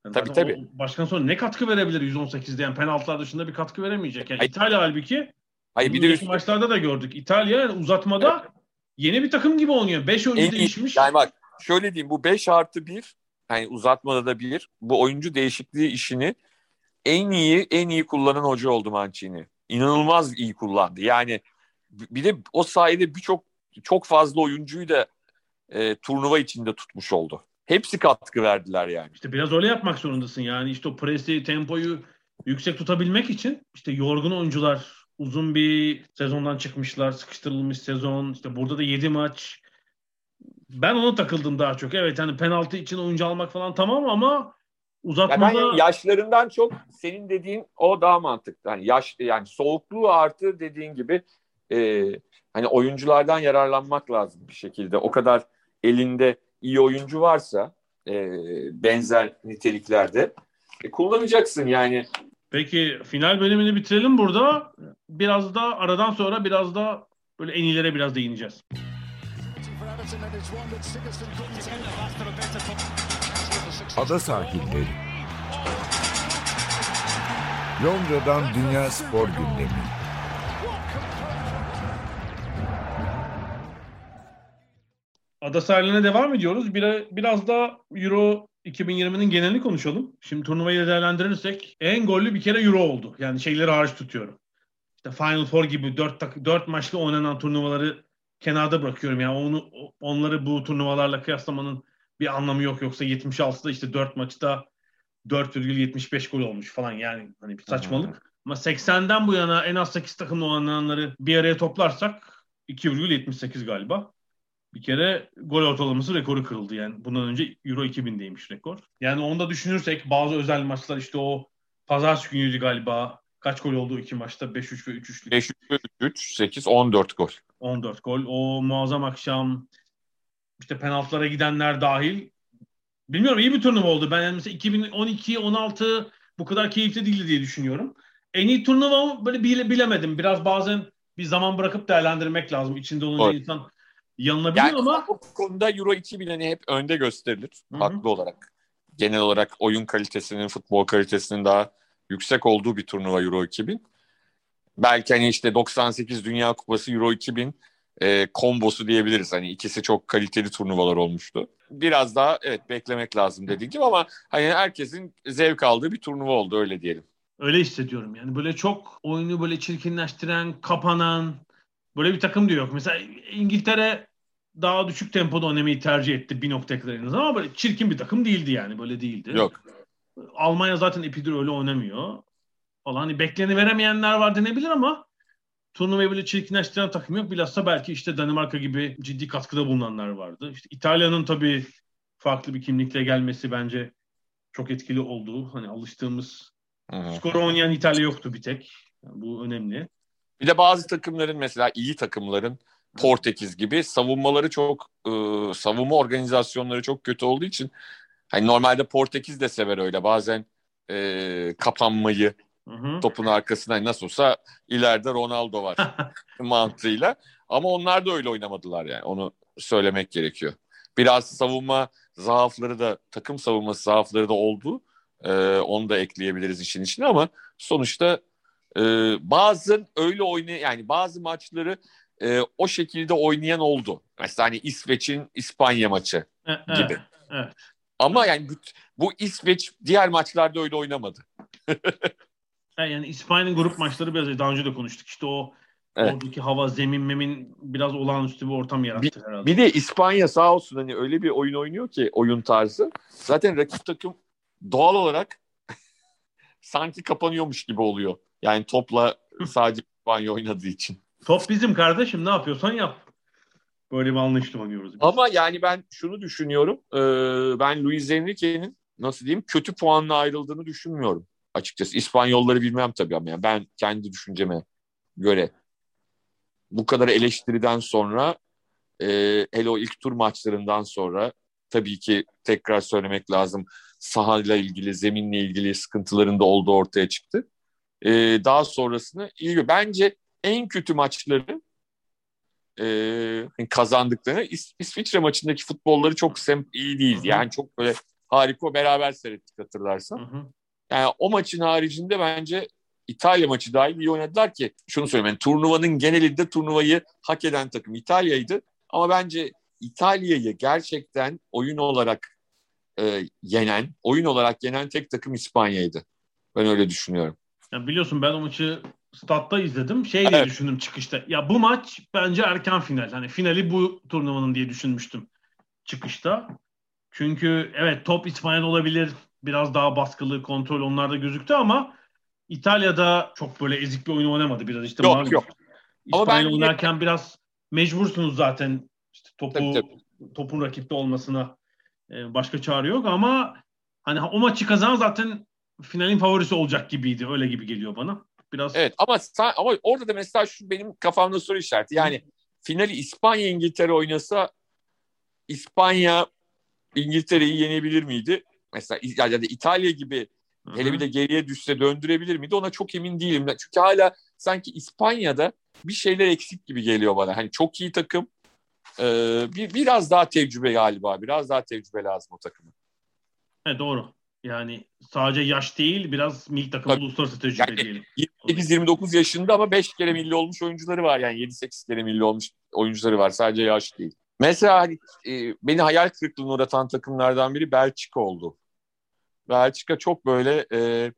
Yani tabii tabii. Başkan sonra ne katkı verebilir 118'de? Yani penaltılar dışında bir katkı veremeyecek. Yani Hayır. İtalya halbuki Hayır bir de üst... maçlarda da gördük. İtalya yani uzatmada evet. Yeni bir takım gibi oynuyor. 5 oyuncu en değişmiş. Yani bak şöyle diyeyim bu 5 artı 1 yani uzatmada da bir bu oyuncu değişikliği işini en iyi en iyi kullanan hoca oldu Mancini. İnanılmaz iyi kullandı. Yani bir de o sayede birçok çok fazla oyuncuyu da e, turnuva içinde tutmuş oldu. Hepsi katkı verdiler yani. İşte biraz öyle yapmak zorundasın yani işte o presi, tempoyu yüksek tutabilmek için işte yorgun oyuncular uzun bir sezondan çıkmışlar, sıkıştırılmış sezon. İşte burada da 7 maç. Ben ona takıldım daha çok. Evet hani penaltı için oyuncu almak falan tamam ama uzatmada... Ya ben yaşlarından çok senin dediğin o daha mantıklı. Hani yaş yani soğukluğu artı dediğin gibi e, hani oyunculardan yararlanmak lazım bir şekilde. O kadar elinde iyi oyuncu varsa e, benzer niteliklerde e, kullanacaksın yani. Peki final bölümünü bitirelim burada. Biraz da aradan sonra biraz da böyle en iyilere biraz değineceğiz. Ada sahilleri. Londra'dan Dünya Spor Gündemi. Ada sahiline devam ediyoruz. Bir, biraz da Euro 2020'nin genelini konuşalım. Şimdi turnuvayı değerlendirirsek en gollü bir kere Euro oldu. Yani şeyleri hariç tutuyorum. İşte Final Four gibi 4, 4 maçlı oynanan turnuvaları kenarda bırakıyorum. Yani onu onları bu turnuvalarla kıyaslamanın bir anlamı yok. Yoksa 76'da işte 4 maçta 4,75 gol olmuş falan yani hani bir saçmalık. Ama 80'den bu yana en az 8 takımla oynananları bir araya toplarsak 2,78 galiba bir kere gol ortalaması rekoru kırıldı yani. Bundan önce Euro 2000'deymiş rekor. Yani onu da düşünürsek bazı özel maçlar işte o pazar günüydü galiba. Kaç gol oldu iki maçta? 5-3 ve 3-3'lük. 5-3 ve 3, 8, 14 gol. 14 gol. O muazzam akşam işte penaltılara gidenler dahil. Bilmiyorum iyi bir turnuva oldu. Ben yani mesela 2012, 16 bu kadar keyifli değildi diye düşünüyorum. En iyi turnuva böyle bile, bilemedim. Biraz bazen bir zaman bırakıp değerlendirmek lazım. İçinde olunca evet. insan yanılabiliyor yani ama bu konuda Euro 2000 hani hep önde gösterilir Hı-hı. haklı olarak. Genel olarak oyun kalitesinin, futbol kalitesinin daha yüksek olduğu bir turnuva Euro 2000. Belki hani işte 98 Dünya Kupası Euro 2000 e, kombosu diyebiliriz. Hani ikisi çok kaliteli turnuvalar olmuştu. Biraz daha evet beklemek lazım dediğim gibi ama hani herkesin zevk aldığı bir turnuva oldu öyle diyelim. Öyle hissediyorum yani böyle çok oyunu böyle çirkinleştiren, kapanan böyle bir takım diyor yok. Mesela İngiltere daha düşük tempoda oynamayı tercih etti bir noktaya kadar ama böyle çirkin bir takım değildi yani böyle değildi. Yok. Almanya zaten epidir öyle oynamıyor falan. Hani bekleni veremeyenler var denebilir ama turnuvayı böyle çirkinleştiren takım yok. Bilhassa belki işte Danimarka gibi ciddi katkıda bulunanlar vardı. İşte İtalya'nın tabii farklı bir kimlikle gelmesi bence çok etkili oldu. Hani alıştığımız Hı-hı. Skoru oynayan İtalya yoktu bir tek. Yani bu önemli. Bir de bazı takımların mesela iyi takımların Portekiz gibi savunmaları çok e, savunma organizasyonları çok kötü olduğu için hani normalde Portekiz de sever öyle bazen e, kapanmayı Hı-hı. topun arkasına hani nasıl olsa ileride Ronaldo var [LAUGHS] mantığıyla ama onlar da öyle oynamadılar yani onu söylemek gerekiyor. Biraz savunma zaafları da takım savunması zaafları da oldu. E, onu da ekleyebiliriz işin içine ama sonuçta e, bazı öyle oynay yani bazı maçları e, o şekilde oynayan oldu. Mesela hani İsveç'in İspanya maçı E- gibi. Evet. Ama yani bu, İsveç diğer maçlarda öyle oynamadı. Yani, [LAUGHS] yani İspanya'nın grup maçları biraz daha önce de konuştuk. İşte o Evet. oradaki hava, zemin, memin biraz olağanüstü bir ortam yarattı herhalde. Bir de İspanya sağ olsun hani öyle bir oyun oynuyor ki oyun tarzı. Zaten rakip takım doğal olarak [LAUGHS] sanki kapanıyormuş gibi oluyor. Yani topla sadece İspanya oynadığı için. Top bizim kardeşim ne yapıyorsan yap. Böyle bir anlayışla oynuyoruz. biz. Ama yani ben şunu düşünüyorum. e, ben Luis Enrique'nin nasıl diyeyim kötü puanla ayrıldığını düşünmüyorum açıkçası. İspanyolları bilmem tabii ama yani ben kendi düşünceme göre bu kadar eleştiriden sonra e, hele o ilk tur maçlarından sonra tabii ki tekrar söylemek lazım sahayla ilgili, zeminle ilgili sıkıntıların da olduğu ortaya çıktı. E, daha sonrasını iyi. Bence en kötü maçları e, kazandıklarını İs- İsviçre maçındaki futbolları çok sem iyi değildi. Hı hı. Yani çok böyle harika beraber seyrettik hatırlarsan. Hı hı. Yani o maçın haricinde bence İtalya maçı dahil iyi oynadılar ki şunu söyleyeyim. Yani turnuvanın genelinde turnuvayı hak eden takım İtalya'ydı. Ama bence İtalya'yı gerçekten oyun olarak e, yenen, oyun olarak yenen tek takım İspanya'ydı. Ben öyle düşünüyorum. Ya biliyorsun ben o maçı statta izledim. Şey diye Evet. düşündüm çıkışta. Ya bu maç bence erken final. Hani finali bu turnuvanın diye düşünmüştüm çıkışta. Çünkü evet top İspanya'da olabilir. Biraz daha baskılı, kontrol onlarda gözüktü ama İtalya'da çok böyle ezik bir oyun oynamadı. Biraz işte Yok, malum. yok. İspanya ben yine- oynarken biraz mecbursunuz zaten işte topu Tabii, topun rakipte olmasına e, başka çare yok ama hani o maçı kazanan zaten finalin favorisi olacak gibiydi. Öyle gibi geliyor bana. Biraz Evet ama ama orada da mesela şu benim kafamda soru işareti. Yani finali İspanya İngiltere oynasa İspanya İngiltere'yi yenebilir miydi? Mesela ya da İtalya gibi hele bir de geriye düşse döndürebilir miydi? Ona çok emin değilim. Çünkü hala sanki İspanya'da bir şeyler eksik gibi geliyor bana. Hani çok iyi takım. Ee, bir, biraz daha tecrübe galiba. Biraz daha tecrübe lazım o takıma. He, doğru. Yani sadece yaş değil biraz milli takım Tabii. uluslararası tecrübe Yani- diyelim. 28-29 yaşında ama 5 kere milli olmuş oyuncuları var. Yani 7-8 kere milli olmuş oyuncuları var. Sadece yaş değil. Mesela hani, e, beni hayal kırıklığına uğratan takımlardan biri Belçika oldu. Belçika çok böyle e,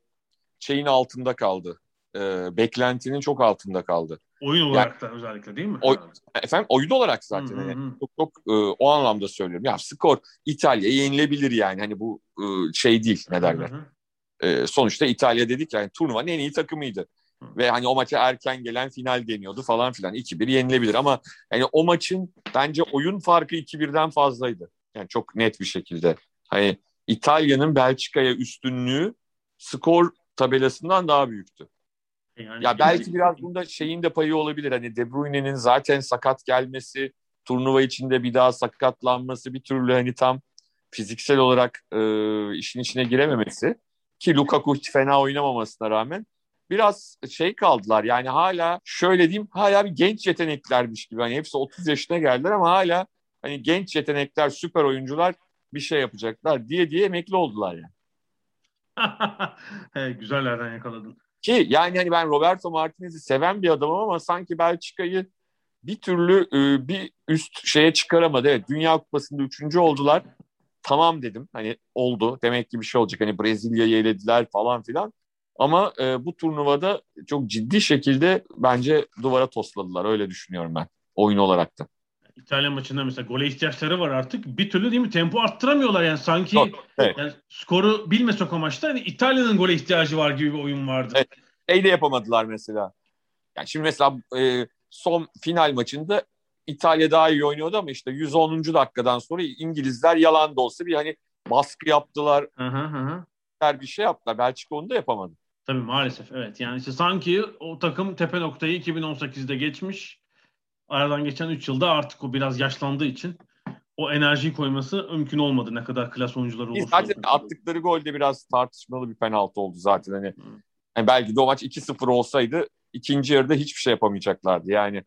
şeyin altında kaldı. E, beklentinin çok altında kaldı. Oyun olarak da özellikle değil mi? O- Efendim oyun olarak zaten Hı hı hı. çok çok e, o anlamda söylüyorum. Ya skor İtalya'yı yenilebilir yani. Hani bu e, şey değil ne derler. Hı hı. E, sonuçta İtalya dedik yani turnuvanın en iyi takımıydı. Hı. Ve hani o maça erken gelen final deniyordu falan filan. 2-1 yenilebilir ama yani o maçın bence oyun farkı 2-1'den fazlaydı. Yani çok net bir şekilde. Hani İtalya'nın Belçika'ya üstünlüğü skor tabelasından daha büyüktü. Yani Ya belki biraz bunda şeyin de payı olabilir. Hani De Bruyne'nin zaten sakat gelmesi, turnuva içinde bir daha sakatlanması, bir türlü hani tam fiziksel olarak e, işin içine girememesi ki Lukaku hiç fena oynamamasına rağmen biraz şey kaldılar. Yani hala şöyle diyeyim hala bir genç yeteneklermiş gibi. Hani hepsi 30 yaşına geldiler ama hala hani genç yetenekler, süper oyuncular bir şey yapacaklar diye diye emekli oldular yani. [LAUGHS] He, güzel yerden yakaladın. Ki yani hani ben Roberto Martinez'i seven bir adamım ama sanki Belçika'yı bir türlü e, bir üst şeye çıkaramadı. Evet Dünya Kupası'nda üçüncü oldular. Tamam dedim. Hani oldu. Demek ki bir şey olacak. Hani Brezilya'yı elediler falan filan. Ama e, bu turnuvada çok ciddi şekilde bence duvara tosladılar. Öyle düşünüyorum ben. Oyun olarak da. İtalya maçında mesela gole ihtiyaçları var artık. Bir türlü değil mi? Tempo arttıramıyorlar yani sanki Yok, evet. yani skoru bilmesek o maçta hani İtalya'nın gole ihtiyacı var gibi bir oyun vardı. Evet. Şey de yapamadılar mesela. Yani şimdi mesela e, son final maçında İtalya daha iyi oynuyordu ama işte 110. dakikadan sonra İngilizler yalan da olsa bir hani baskı yaptılar, Hı hı hı. bir şey yaptılar. Belçika onu da yapamadı. Tabii maalesef evet. Yani işte sanki o takım tepe noktayı 2018'de geçmiş. Aradan geçen 3 yılda artık o biraz yaşlandığı için o enerjiyi koyması mümkün olmadı ne kadar klas oyuncuları olursa. Zaten olsun. attıkları gol de biraz tartışmalı bir penaltı oldu zaten. Hani yani belki de o maç 2-0 olsaydı ikinci yarıda hiçbir şey yapamayacaklardı. Yani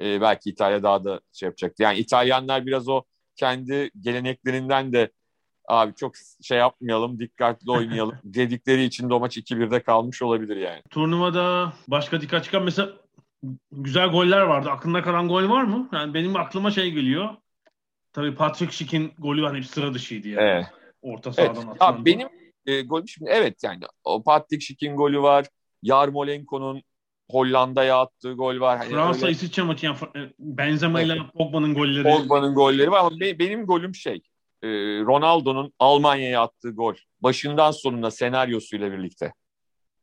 e, belki İtalya daha da şey yapacaktı. Yani İtalyanlar biraz o kendi geleneklerinden de abi çok şey yapmayalım, dikkatli oynayalım [LAUGHS] dedikleri için de o maç 2-1'de kalmış olabilir yani. Turnuvada başka dikkat çıkan mesela güzel goller vardı. Aklında kalan gol var mı? Yani benim aklıma şey geliyor. Tabii Patrick Schick'in golü hani sıra dışıydı yani. Evet. Orta sahadan evet. Ya benim e, golüm şimdi evet yani o Patrick Schick'in golü var. Yarmolenko'nun Hollanda'ya attığı gol var. Hani Fransa öyle... İsviçre maçı yani e, Benzema ile evet. Pogba'nın golleri. Pogba'nın golleri var ama benim golüm şey e, Ronaldo'nun Almanya'ya attığı gol. Başından sonuna senaryosuyla birlikte.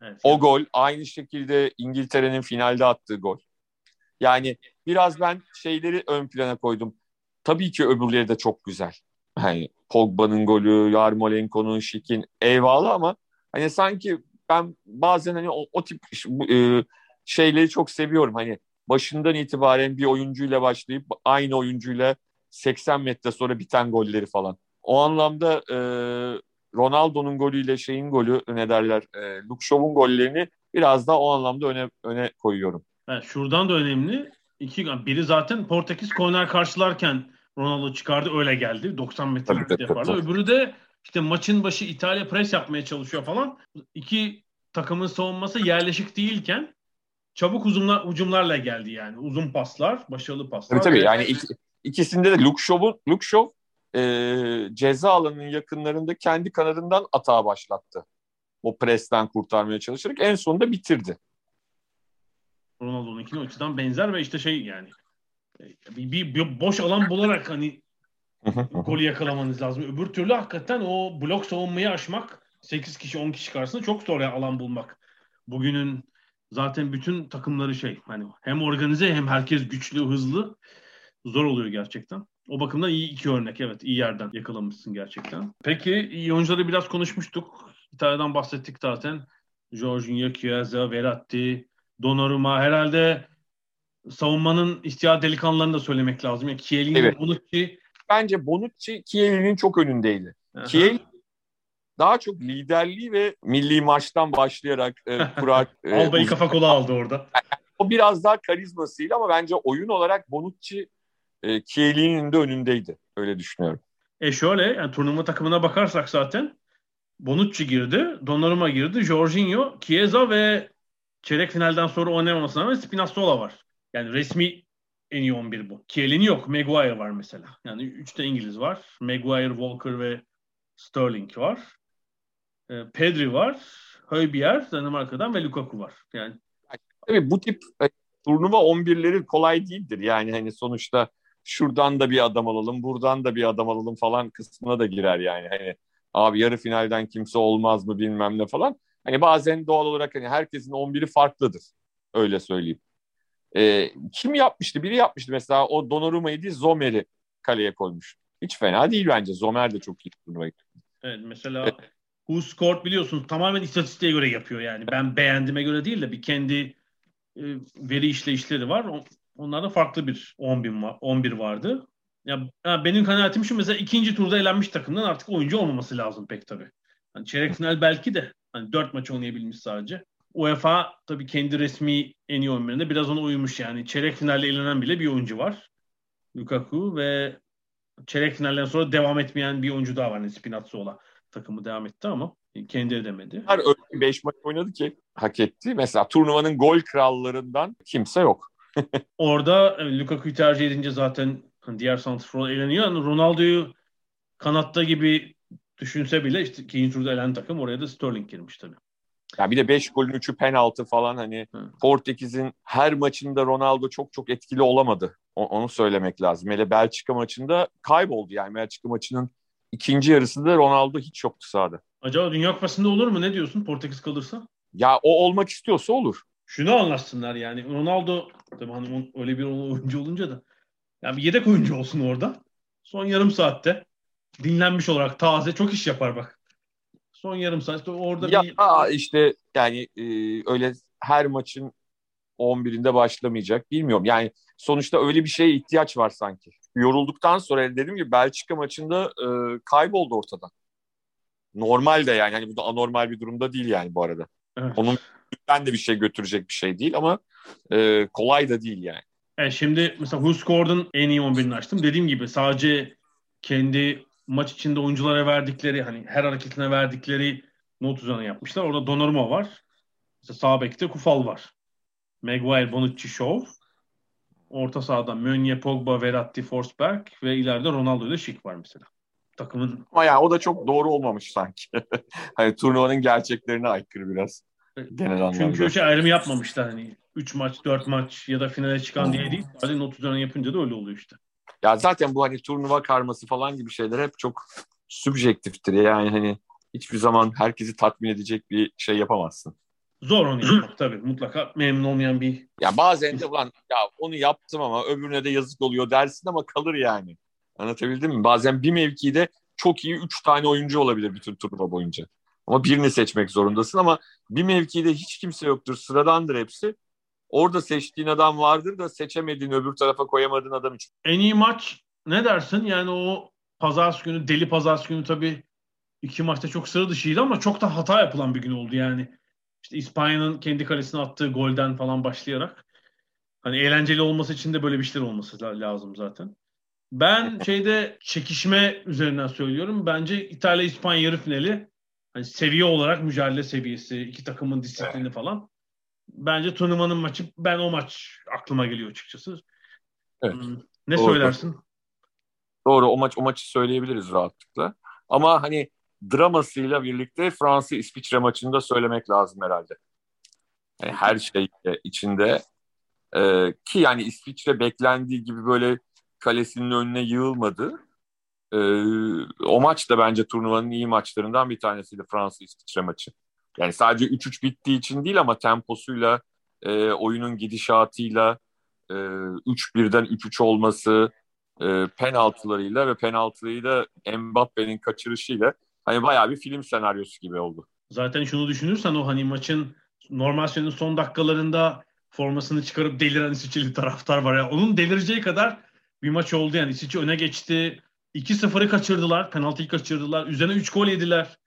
Evet. O gol aynı şekilde İngiltere'nin finalde attığı gol. Yani biraz ben şeyleri ön plana koydum. Tabii ki öbürleri de çok güzel. Hani Pogba'nın golü, Yarmolenko'nun, Şik'in eyvallah ama hani sanki ben bazen hani o, o tip e, şeyleri çok seviyorum. Hani başından itibaren bir oyuncuyla başlayıp aynı oyuncuyla 80 metre sonra biten golleri falan. O anlamda e, Ronaldo'nun golüyle şeyin golü ne derler e, Luke Shaw'un gollerini biraz daha o anlamda öne öne koyuyorum. Evet, şuradan da önemli. İki, biri zaten Portekiz korner karşılarken Ronaldo çıkardı öyle geldi. 90 metre yapardı. Öbürü de işte maçın başı İtalya pres yapmaya çalışıyor falan. İki takımın savunması yerleşik değilken çabuk uzunlar, ucumlarla geldi yani. Uzun paslar, başarılı paslar. Tabii tabii yani iki, ikisinde de Luke Shaw e, ceza alanının yakınlarında kendi kanadından atağa başlattı. O presten kurtarmaya çalışarak en sonunda bitirdi. Ronaldo'nun ikini açıdan benzer ve işte şey yani bir, bir, bir boş alan bularak hani golü yakalamanız lazım. Öbür türlü hakikaten o blok savunmayı aşmak 8 kişi 10 kişi karşısında çok zor ya alan bulmak. Bugünün zaten bütün takımları şey hani hem organize hem herkes güçlü hızlı zor oluyor gerçekten. O bakımdan iyi iki örnek evet iyi yerden yakalamışsın gerçekten. Peki iyi oyuncuları biraz konuşmuştuk. İtalya'dan bahsettik zaten. Jorginho, Chiesa, Verratti, Donnarumma herhalde savunmanın ihtiyar delikanlılarını da söylemek lazım. Yani Chiellini, evet. Bonucci. Bence Bonucci Chiellini'nin çok önündeydi. Chiellini daha çok liderliği ve milli maçtan başlayarak e, [LAUGHS] kurar. e, Alba'yı kafa kola aldı orada. [LAUGHS] o biraz daha karizmasıyla ama bence oyun olarak Bonucci e, Chiellini'nin de önündeydi. Öyle düşünüyorum. E şöyle yani turnuva takımına bakarsak zaten Bonucci girdi, Donnarumma girdi, Jorginho, Chiesa ve çeyrek finalden sonra oynamamasına rağmen Spinazzola var. Yani resmi en iyi 11 bu. Chiellini yok. Maguire var mesela. Yani 3 de İngiliz var. Maguire, Walker ve Sterling var. E, Pedri var. Højbjerg Danimarka'dan ve Lukaku var. Yani Tabii bu tip e, turnuva 11'leri kolay değildir. Yani hani sonuçta şuradan da bir adam alalım, buradan da bir adam alalım falan kısmına da girer yani. Hani abi yarı finalden kimse olmaz mı bilmem ne falan. Hani bazen doğal olarak hani herkesin 11'i farklıdır. Öyle söyleyeyim. Ee, kim yapmıştı? Biri yapmıştı mesela o Donnarumma'yı değil Zomer'i kaleye koymuş. Hiç fena değil bence. Zomer de çok iyi turnuvayı. Evet mesela. Who Scored biliyorsunuz tamamen istatistiğe göre yapıyor yani. Ben beğendiğime göre değil de bir kendi e, veri işleyişleri var. Onlarda farklı bir 11 var, 11 vardı. Ya, benim kanaatim şu mesela ikinci turda elenmiş takımdan artık oyuncu olmaması lazım pek tabii. Yani çeyrek final belki de hani 4 maç oynayabilmiş sadece. UEFA tabii kendi resmi en iyi 11'inde biraz ona uymuş yani. Çeyrek finalde elenen bile bir oyuncu var. Lukaku ve çeyrek finalden sonra devam etmeyen bir oyuncu daha var. Yani Spinazzola takımı devam etti ama kendi edemedi. Her öyle 5 maç oynadı ki hak etti. Mesela turnuvanın gol krallarından kimse yok. Orada Lukaku'yu tercih edince zaten hani diğer santrfor eğleniyor. Yani Ronaldo'yu kanatta gibi düşünse bile işte ikinci turda elen takım oraya da Sterling girmiş tabii. Ya bir de 5 golün 3'ü penaltı falan hani Hı. Portekiz'in her maçında Ronaldo çok çok etkili olamadı. O, onu söylemek lazım. Hele Belçika maçında kayboldu yani Belçika maçının ikinci yarısında Ronaldo hiç yoktu sahada. Acaba Dünya Kupası'nda olur mu? Ne diyorsun Portekiz kalırsa? Ya o olmak istiyorsa olur. Şunu anlatsınlar yani. Ronaldo tabii hani öyle bir oyuncu olunca da yani bir yedek oyuncu olsun orada. Son yarım saatte dinlenmiş olarak taze çok iş yapar bak. Son yarım saat orada ya, bir... Aa, işte yani e, öyle her maçın 11'inde başlamayacak. Bilmiyorum. Yani sonuçta öyle bir şeye ihtiyaç var sanki. Yorulduktan sonra dediğim gibi Belçika maçında e, kayboldu ortadan. Normal de yani. Hani bu da anormal bir durumda değil yani bu arada. Evet. Onun ben de bir şey götürecek bir şey değil ama e, kolay da değil yani. Evet, şimdi mesela Who Scored'ın en iyi 11'ini açtım. Dediğim gibi sadece kendi maç içinde oyunculara verdikleri hani her hareketine verdikleri not üzerine yapmışlar. Orada Donnarumma var. Mesela sağ bekte Kufal var. Maguire, Bonucci, Shaw. Orta sahada Meunier, Pogba, Verratti, Forsberg ve ileride Ronaldo ile Schick var mesela. Takımın Ama yani o da çok doğru olmamış sanki. [LAUGHS] hani turnuvanın gerçeklerine aykırı biraz. Genel anlamda. Çünkü şey ayrımı yapmamışlar hani 3 maç, 4 maç ya da finale çıkan diye değil. Sadece not üzerine yapınca da öyle oluyor işte. Ya zaten bu hani turnuva karması falan gibi şeyler hep çok subjektiftir. Yani hani hiçbir zaman herkesi tatmin edecek bir şey yapamazsın. Zor onu yapmak tabii. Mutlaka memnun olmayan bir... Ya bazen de ulan ya onu yaptım ama öbürüne de yazık oluyor dersin ama kalır yani. Anlatabildim mi? Bazen bir mevkide çok iyi üç tane oyuncu olabilir bütün turnuva boyunca. Ama birini seçmek zorundasın ama bir mevkide hiç kimse yoktur. Sıradandır hepsi. Orada seçtiğin adam vardır da seçemediğin öbür tarafa koyamadığın adam için. En iyi maç ne dersin? Yani o pazar günü, deli pazar günü tabii iki maçta çok sıra dışıydı ama çok da hata yapılan bir gün oldu yani. İşte İspanya'nın kendi kalesine attığı golden falan başlayarak. Hani eğlenceli olması için de böyle bir şeyler olması lazım zaten. Ben [LAUGHS] şeyde çekişme üzerinden söylüyorum. Bence İtalya İspanya yarı finali hani seviye olarak mücadele seviyesi, iki takımın disiplini falan. Bence turnuvanın maçı ben o maç aklıma geliyor açıkçası. Evet. Hmm, ne Doğru. söylersin? Doğru o maç o maçı söyleyebiliriz rahatlıkla. Ama hani dramasıyla birlikte Fransa İsviçre maçını da söylemek lazım herhalde. Yani her şey içinde ee, ki yani İsviçre beklendiği gibi böyle kalesinin önüne yığılmadı. Ee, o maç da bence turnuvanın iyi maçlarından bir tanesiydi Fransa İsviçre maçı. Yani sadece 3-3 bittiği için değil ama temposuyla, e, oyunun gidişatıyla, e, 3-1'den 3-3 olması, e, penaltılarıyla ve penaltıyı da Mbappe'nin kaçırışıyla hani bayağı bir film senaryosu gibi oldu. Zaten şunu düşünürsen o hani maçın normal sürenin son dakikalarında formasını çıkarıp deliren İsviçreli taraftar var ya. Onun delireceği kadar bir maç oldu yani. İsviçre öne geçti. 2-0'ı kaçırdılar. Penaltıyı kaçırdılar. Üzerine 3 gol yediler.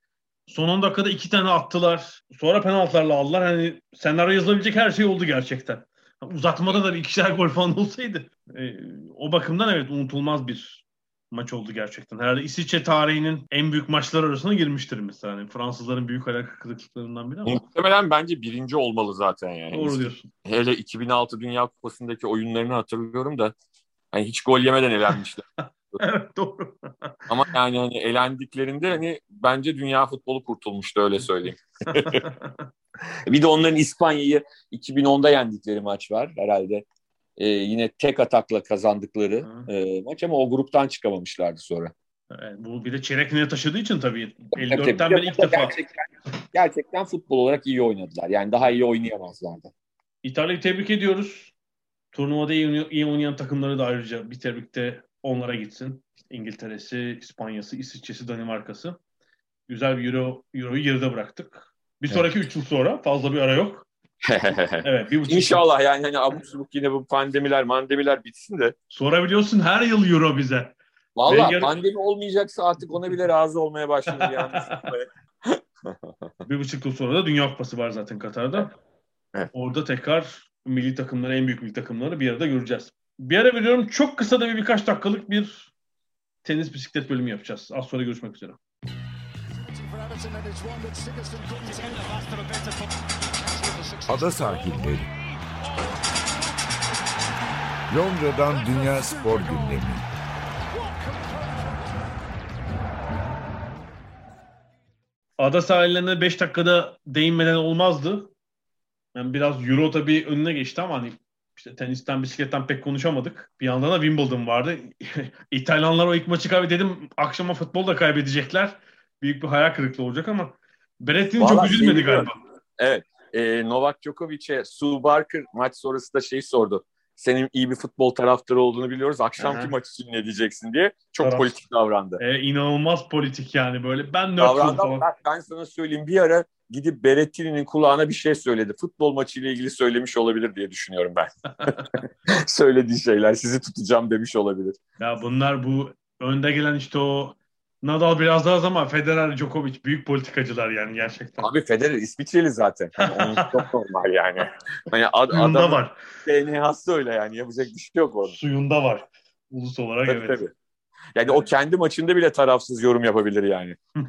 Son 10 dakikada 2 tane attılar. Sonra penaltılarla aldılar. Hani senaryo yazılabilecek her şey oldu gerçekten. Uzatmada da bir ikişer gol falan olsaydı. E, o bakımdan evet unutulmaz bir maç oldu gerçekten. Herhalde İsviçre tarihinin en büyük maçlar arasına girmiştir mesela. Yani Fransızların büyük ayak kırıklıklarından biri ama. Muhtemelen bence birinci olmalı zaten yani. Doğru diyorsun. Hele 2006 Dünya Kupası'ndaki oyunlarını hatırlıyorum da hani hiç gol yemeden elenmişler. [LAUGHS] [LAUGHS] evet doğru. Ama yani hani elendiklerinde hani bence dünya futbolu kurtulmuştu öyle söyleyeyim. [LAUGHS] bir de onların İspanya'yı 2010'da yendikleri maç var herhalde. Ee, yine tek atakla kazandıkları e, maç ama o gruptan çıkamamışlardı sonra. Evet, bu bir de çeyrekliğine taşıdığı için tabii 54'ten beri ilk defa. Gerçekten, gerçekten futbol olarak iyi oynadılar. Yani daha iyi oynayamazlardı. İtalya'yı tebrik ediyoruz. Turnuvada iyi, iyi oynayan takımları da ayrıca bir tebrikte onlara gitsin. İngiltere'si, İspanya'sı, İsviçre'si, Danimarka'sı. Güzel bir Euro, Euro'yu geride bıraktık. Bir sonraki 3 evet. yıl sonra fazla bir ara yok. [LAUGHS] evet, bir İnşallah yıl. yani hani abuk subuk yine bu pandemiler, mandemiler bitsin de. Sorabiliyorsun her yıl Euro bize. Valla Wenger... pandemi olmayacaksa artık ona bile razı olmaya başladım yalnız. [LAUGHS] bir buçuk yıl sonra da Dünya Kupası var zaten Katar'da. Evet. Orada tekrar milli takımları, en büyük milli takımları bir arada göreceğiz. Bir ara veriyorum. Çok kısa da bir birkaç dakikalık bir tenis bisiklet bölümü yapacağız. Az sonra görüşmek üzere. Ada sahilleri. Londra'dan Dünya Spor Gündemi. Ada sahillerine 5 dakikada değinmeden olmazdı. Yani biraz Euro tabii önüne geçti ama hani işte tenisten, bisikletten pek konuşamadık. Bir yandan da Wimbledon vardı. [LAUGHS] İtalyanlar o ilk maçı kaybedelim. Akşama futbol da kaybedecekler. Büyük bir hayal kırıklığı olacak ama Berrettini çok üzülmedi galiba. Evet. E, Novak Djokovic'e Sue Barker maç sonrası da şeyi sordu. senin iyi bir futbol taraftarı olduğunu biliyoruz. Akşamki Aha. maç için ne diyeceksin diye çok Taraf- politik davrandı. E, inanılmaz politik yani böyle. Ben nötrüm falan. ben sana söyleyeyim bir ara gidip Berettini'nin kulağına bir şey söyledi. Futbol maçıyla ilgili söylemiş olabilir diye düşünüyorum ben. [LAUGHS] Söylediği şeyler sizi tutacağım demiş olabilir. Ya bunlar bu önde gelen işte o Nadal biraz daha az ama Federer, Djokovic büyük politikacılar yani gerçekten. Abi Federer İsviçreli zaten. Yani [LAUGHS] onun çok normal yani. Hani ad, Suyunda var. DNA'sı öyle yani yapacak bir şey yok onun. Suyunda var. Ulus olarak Tabii, evet. tabii. Yani o kendi maçında bile tarafsız yorum yapabilir yani. [LAUGHS]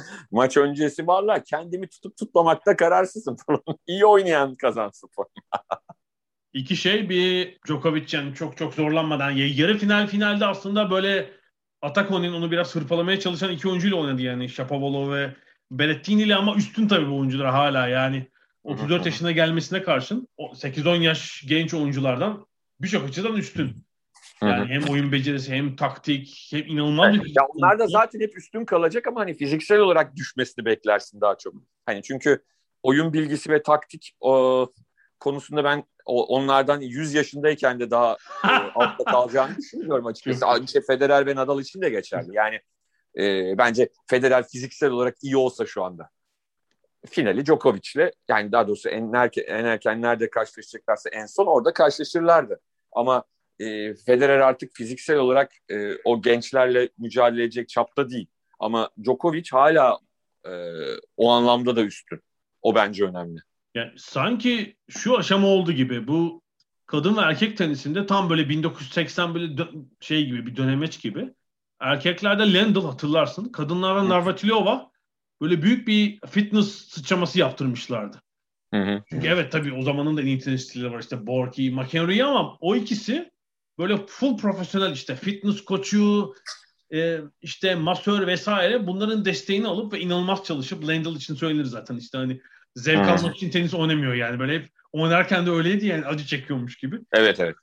[LAUGHS] Maç öncesi vallahi kendimi tutup tutmamakta kararsızım falan. [LAUGHS] İyi oynayan kazansın falan. İki şey bir Djokovic yani çok çok zorlanmadan ya- yarı final finalde aslında böyle Atako'nun onu biraz hırpalamaya çalışan iki oyuncuyla oynadı yani Shapovalov ve Berrettini ile ama üstün tabii bu oyuncular hala yani 34 yaşına gelmesine karşın o 8-10 yaş genç oyunculardan birçok açıdan üstün. Yani hem oyun becerisi hem taktik hem inanılmaz bir ya onlar da zaten hep üstün kalacak ama hani fiziksel olarak düşmesini beklersin daha çok. Hani çünkü oyun bilgisi ve taktik o, konusunda ben o, onlardan 100 yaşındayken de daha e, [LAUGHS] altta kalacağını düşünmüyorum açıkçası. Aynı şey Federer ve Nadal için de geçerli. Yani e, bence Federer fiziksel olarak iyi olsa şu anda finali Djokovic'le yani daha doğrusu en, erken, en erken nerede karşılaşacaklarsa en son orada karşılaşırlardı. Ama e, Federer artık fiziksel olarak e, o gençlerle mücadele edecek çapta değil. Ama Djokovic hala e, o anlamda da üstün. O bence önemli. Yani sanki şu aşama oldu gibi bu kadın ve erkek tenisinde tam böyle 1980 böyle dö- şey gibi bir dönemeç gibi. Erkeklerde Lendl hatırlarsın. Kadınlarda Navratilova böyle büyük bir fitness sıçraması yaptırmışlardı. Hı hı. Çünkü evet tabii o zamanın da en iyi tenis stilleri var işte Borki, McEnroe ama o ikisi böyle full profesyonel işte fitness koçu, e, işte masör vesaire bunların desteğini alıp ve inanılmaz çalışıp Lendl için söylenir zaten işte hani zevk Hmm. almak için tenis oynamıyor yani böyle hep oynarken de öyleydi yani acı çekiyormuş gibi. Evet evet.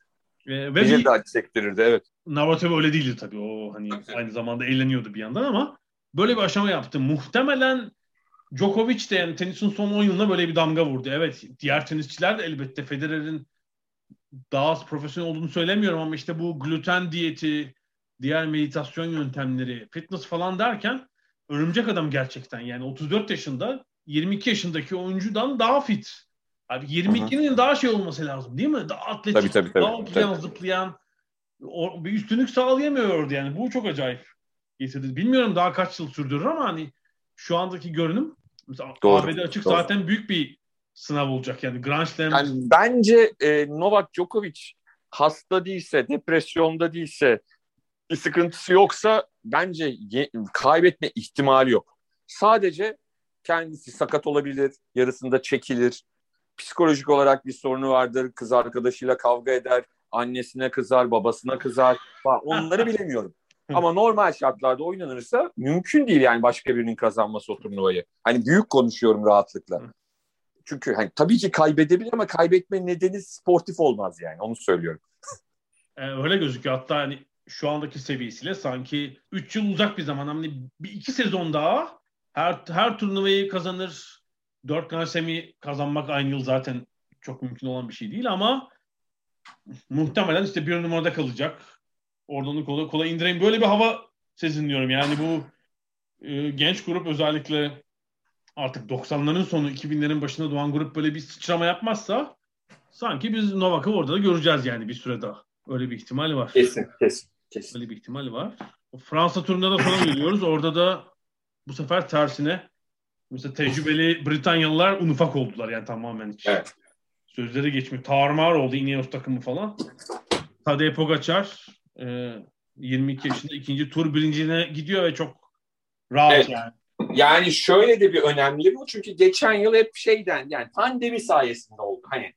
E, ve Bize bir de acı çektirirdi evet. Navratilova öyle değildi tabii o hani aynı zamanda eğleniyordu bir yandan ama böyle bir aşama yaptı. Muhtemelen Djokovic de yani tenisin son 10 yılına böyle bir damga vurdu. Evet diğer tenisçiler de elbette Federer'in daha az profesyonel olduğunu söylemiyorum ama işte bu gluten diyeti, diğer meditasyon yöntemleri, fitness falan derken örümcek adam gerçekten yani 34 yaşında 22 yaşındaki oyuncudan daha fit. Abi 22'nin daha şey olması lazım değil mi? Daha atletik, Tabii, tabii, tabii. daha hoplayan, zıplayan o, bir üstünlük sağlayamıyordu yani. Bu çok acayip getirdi. Bilmiyorum daha kaç yıl sürdürür ama hani şu andaki görünüm mesela Doğru, ABD açık doğru. zaten büyük bir sınav olacak yani. Grand Slam Yani bence e, Novak Djokovic hasta değilse, depresyonda değilse, bir sıkıntısı yoksa bence ye- kaybetme ihtimali yok. Sadece kendisi sakat olabilir, yarısında çekilir. Psikolojik olarak bir sorunu vardır. Kız arkadaşıyla kavga eder, annesine kızar, babasına kızar. falan. Onları [LAUGHS] bilemiyorum. Ama normal şartlarda oynanırsa mümkün değil yani başka birinin kazanması o turnuvayı. Hani büyük konuşuyorum rahatlıkla. Çünkü hani tabii ki kaybedebilir ama kaybetme nedeni sportif olmaz yani onu söylüyorum. e, öyle gözüküyor. Hatta hani şu andaki seviyesiyle sanki 3 yıl uzak bir zaman. Hani bir iki sezon daha her her turnuvayı kazanır. 4 Grand Slam'i kazanmak aynı yıl zaten çok mümkün olan bir şey değil ama muhtemelen işte bir numarada kalacak. Oradan onu kolay kolay indireyim. Böyle bir hava sezinliyorum. Yani bu e, genç grup özellikle artık 90'ların sonu 2000'lerin başında doğan grup böyle bir sıçrama yapmazsa sanki biz Novak'ı orada da göreceğiz yani bir süre daha. Öyle bir ihtimal var. Kesin kesin. kesin. Öyle bir ihtimal var. O Fransa turunda da sonra geliyoruz. Orada da bu sefer tersine mesela tecrübeli Britanyalılar un ufak oldular yani tamamen hiç. Evet. Sözleri geçmiyor. Tarmar oldu Ineos takımı falan. Tadej Pogacar e, 22 yaşında ikinci tur birincine gidiyor ve çok rahat Evet. yani. Yani şöyle de bir önemli bu çünkü geçen yıl hep şeyden yani pandemi sayesinde oldu. Hani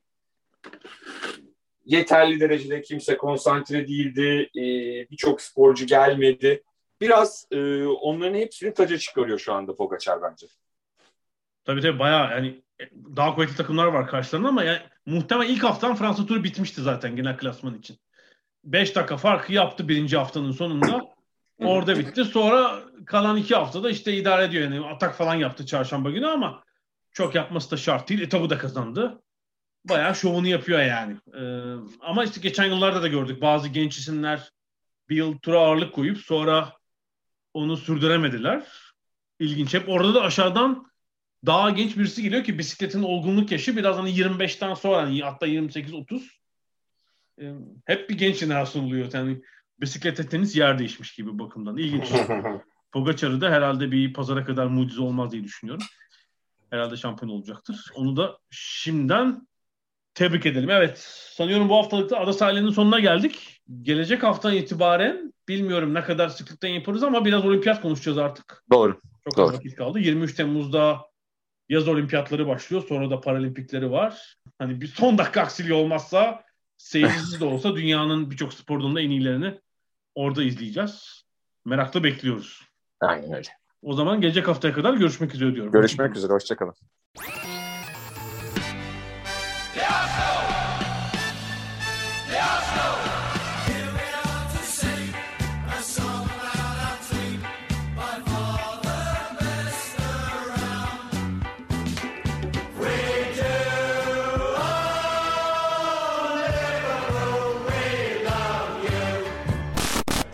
yeterli derecede kimse konsantre değildi. e, Birçok sporcu gelmedi. Biraz e, onların hepsini taca çıkarıyor şu anda Pogacar bence. Tabii tabii bayağı yani daha kuvvetli takımlar var karşılarında ama yani muhtemelen ilk haftan Fransa turu bitmişti zaten genel klasman için. 5 dakika farkı yaptı birinci haftanın sonunda. Orada bitti. Sonra kalan iki haftada işte idare ediyor. Yani atak falan yaptı çarşamba günü ama çok yapması da şart değil. Etabı da kazandı. bayağı şovunu yapıyor yani. E, ama işte geçen yıllarda da gördük bazı genç isimler bir yıl tura ağırlık koyup sonra onu sürdüremediler. İlginç. Hep orada da aşağıdan daha genç birisi geliyor ki bisikletin olgunluk yaşı biraz hani 25'ten sonra hani hatta 28-30 e, hep bir genç jenerasyon oluyor. Yani bisiklete tenis yer değişmiş gibi bakımdan. İlginç. [LAUGHS] Pogacar'ı da herhalde bir pazara kadar mucize olmaz diye düşünüyorum. Herhalde şampiyon olacaktır. Onu da şimdiden tebrik edelim. Evet sanıyorum bu haftalıkta ada sahilinin sonuna geldik. Gelecek haftadan itibaren bilmiyorum ne kadar sıklıktan yaparız ama biraz olimpiyat konuşacağız artık. Doğru. Çok Doğru. az vakit kaldı. 23 Temmuz'da yaz olimpiyatları başlıyor. Sonra da paralimpikleri var. Hani bir son dakika aksiliği olmazsa seyircisiz de olsa dünyanın birçok spor dalında en iyilerini orada izleyeceğiz. Merakla bekliyoruz. Aynen öyle. O zaman gelecek haftaya kadar görüşmek üzere diyorum. Görüşmek üzere. Hoşçakalın.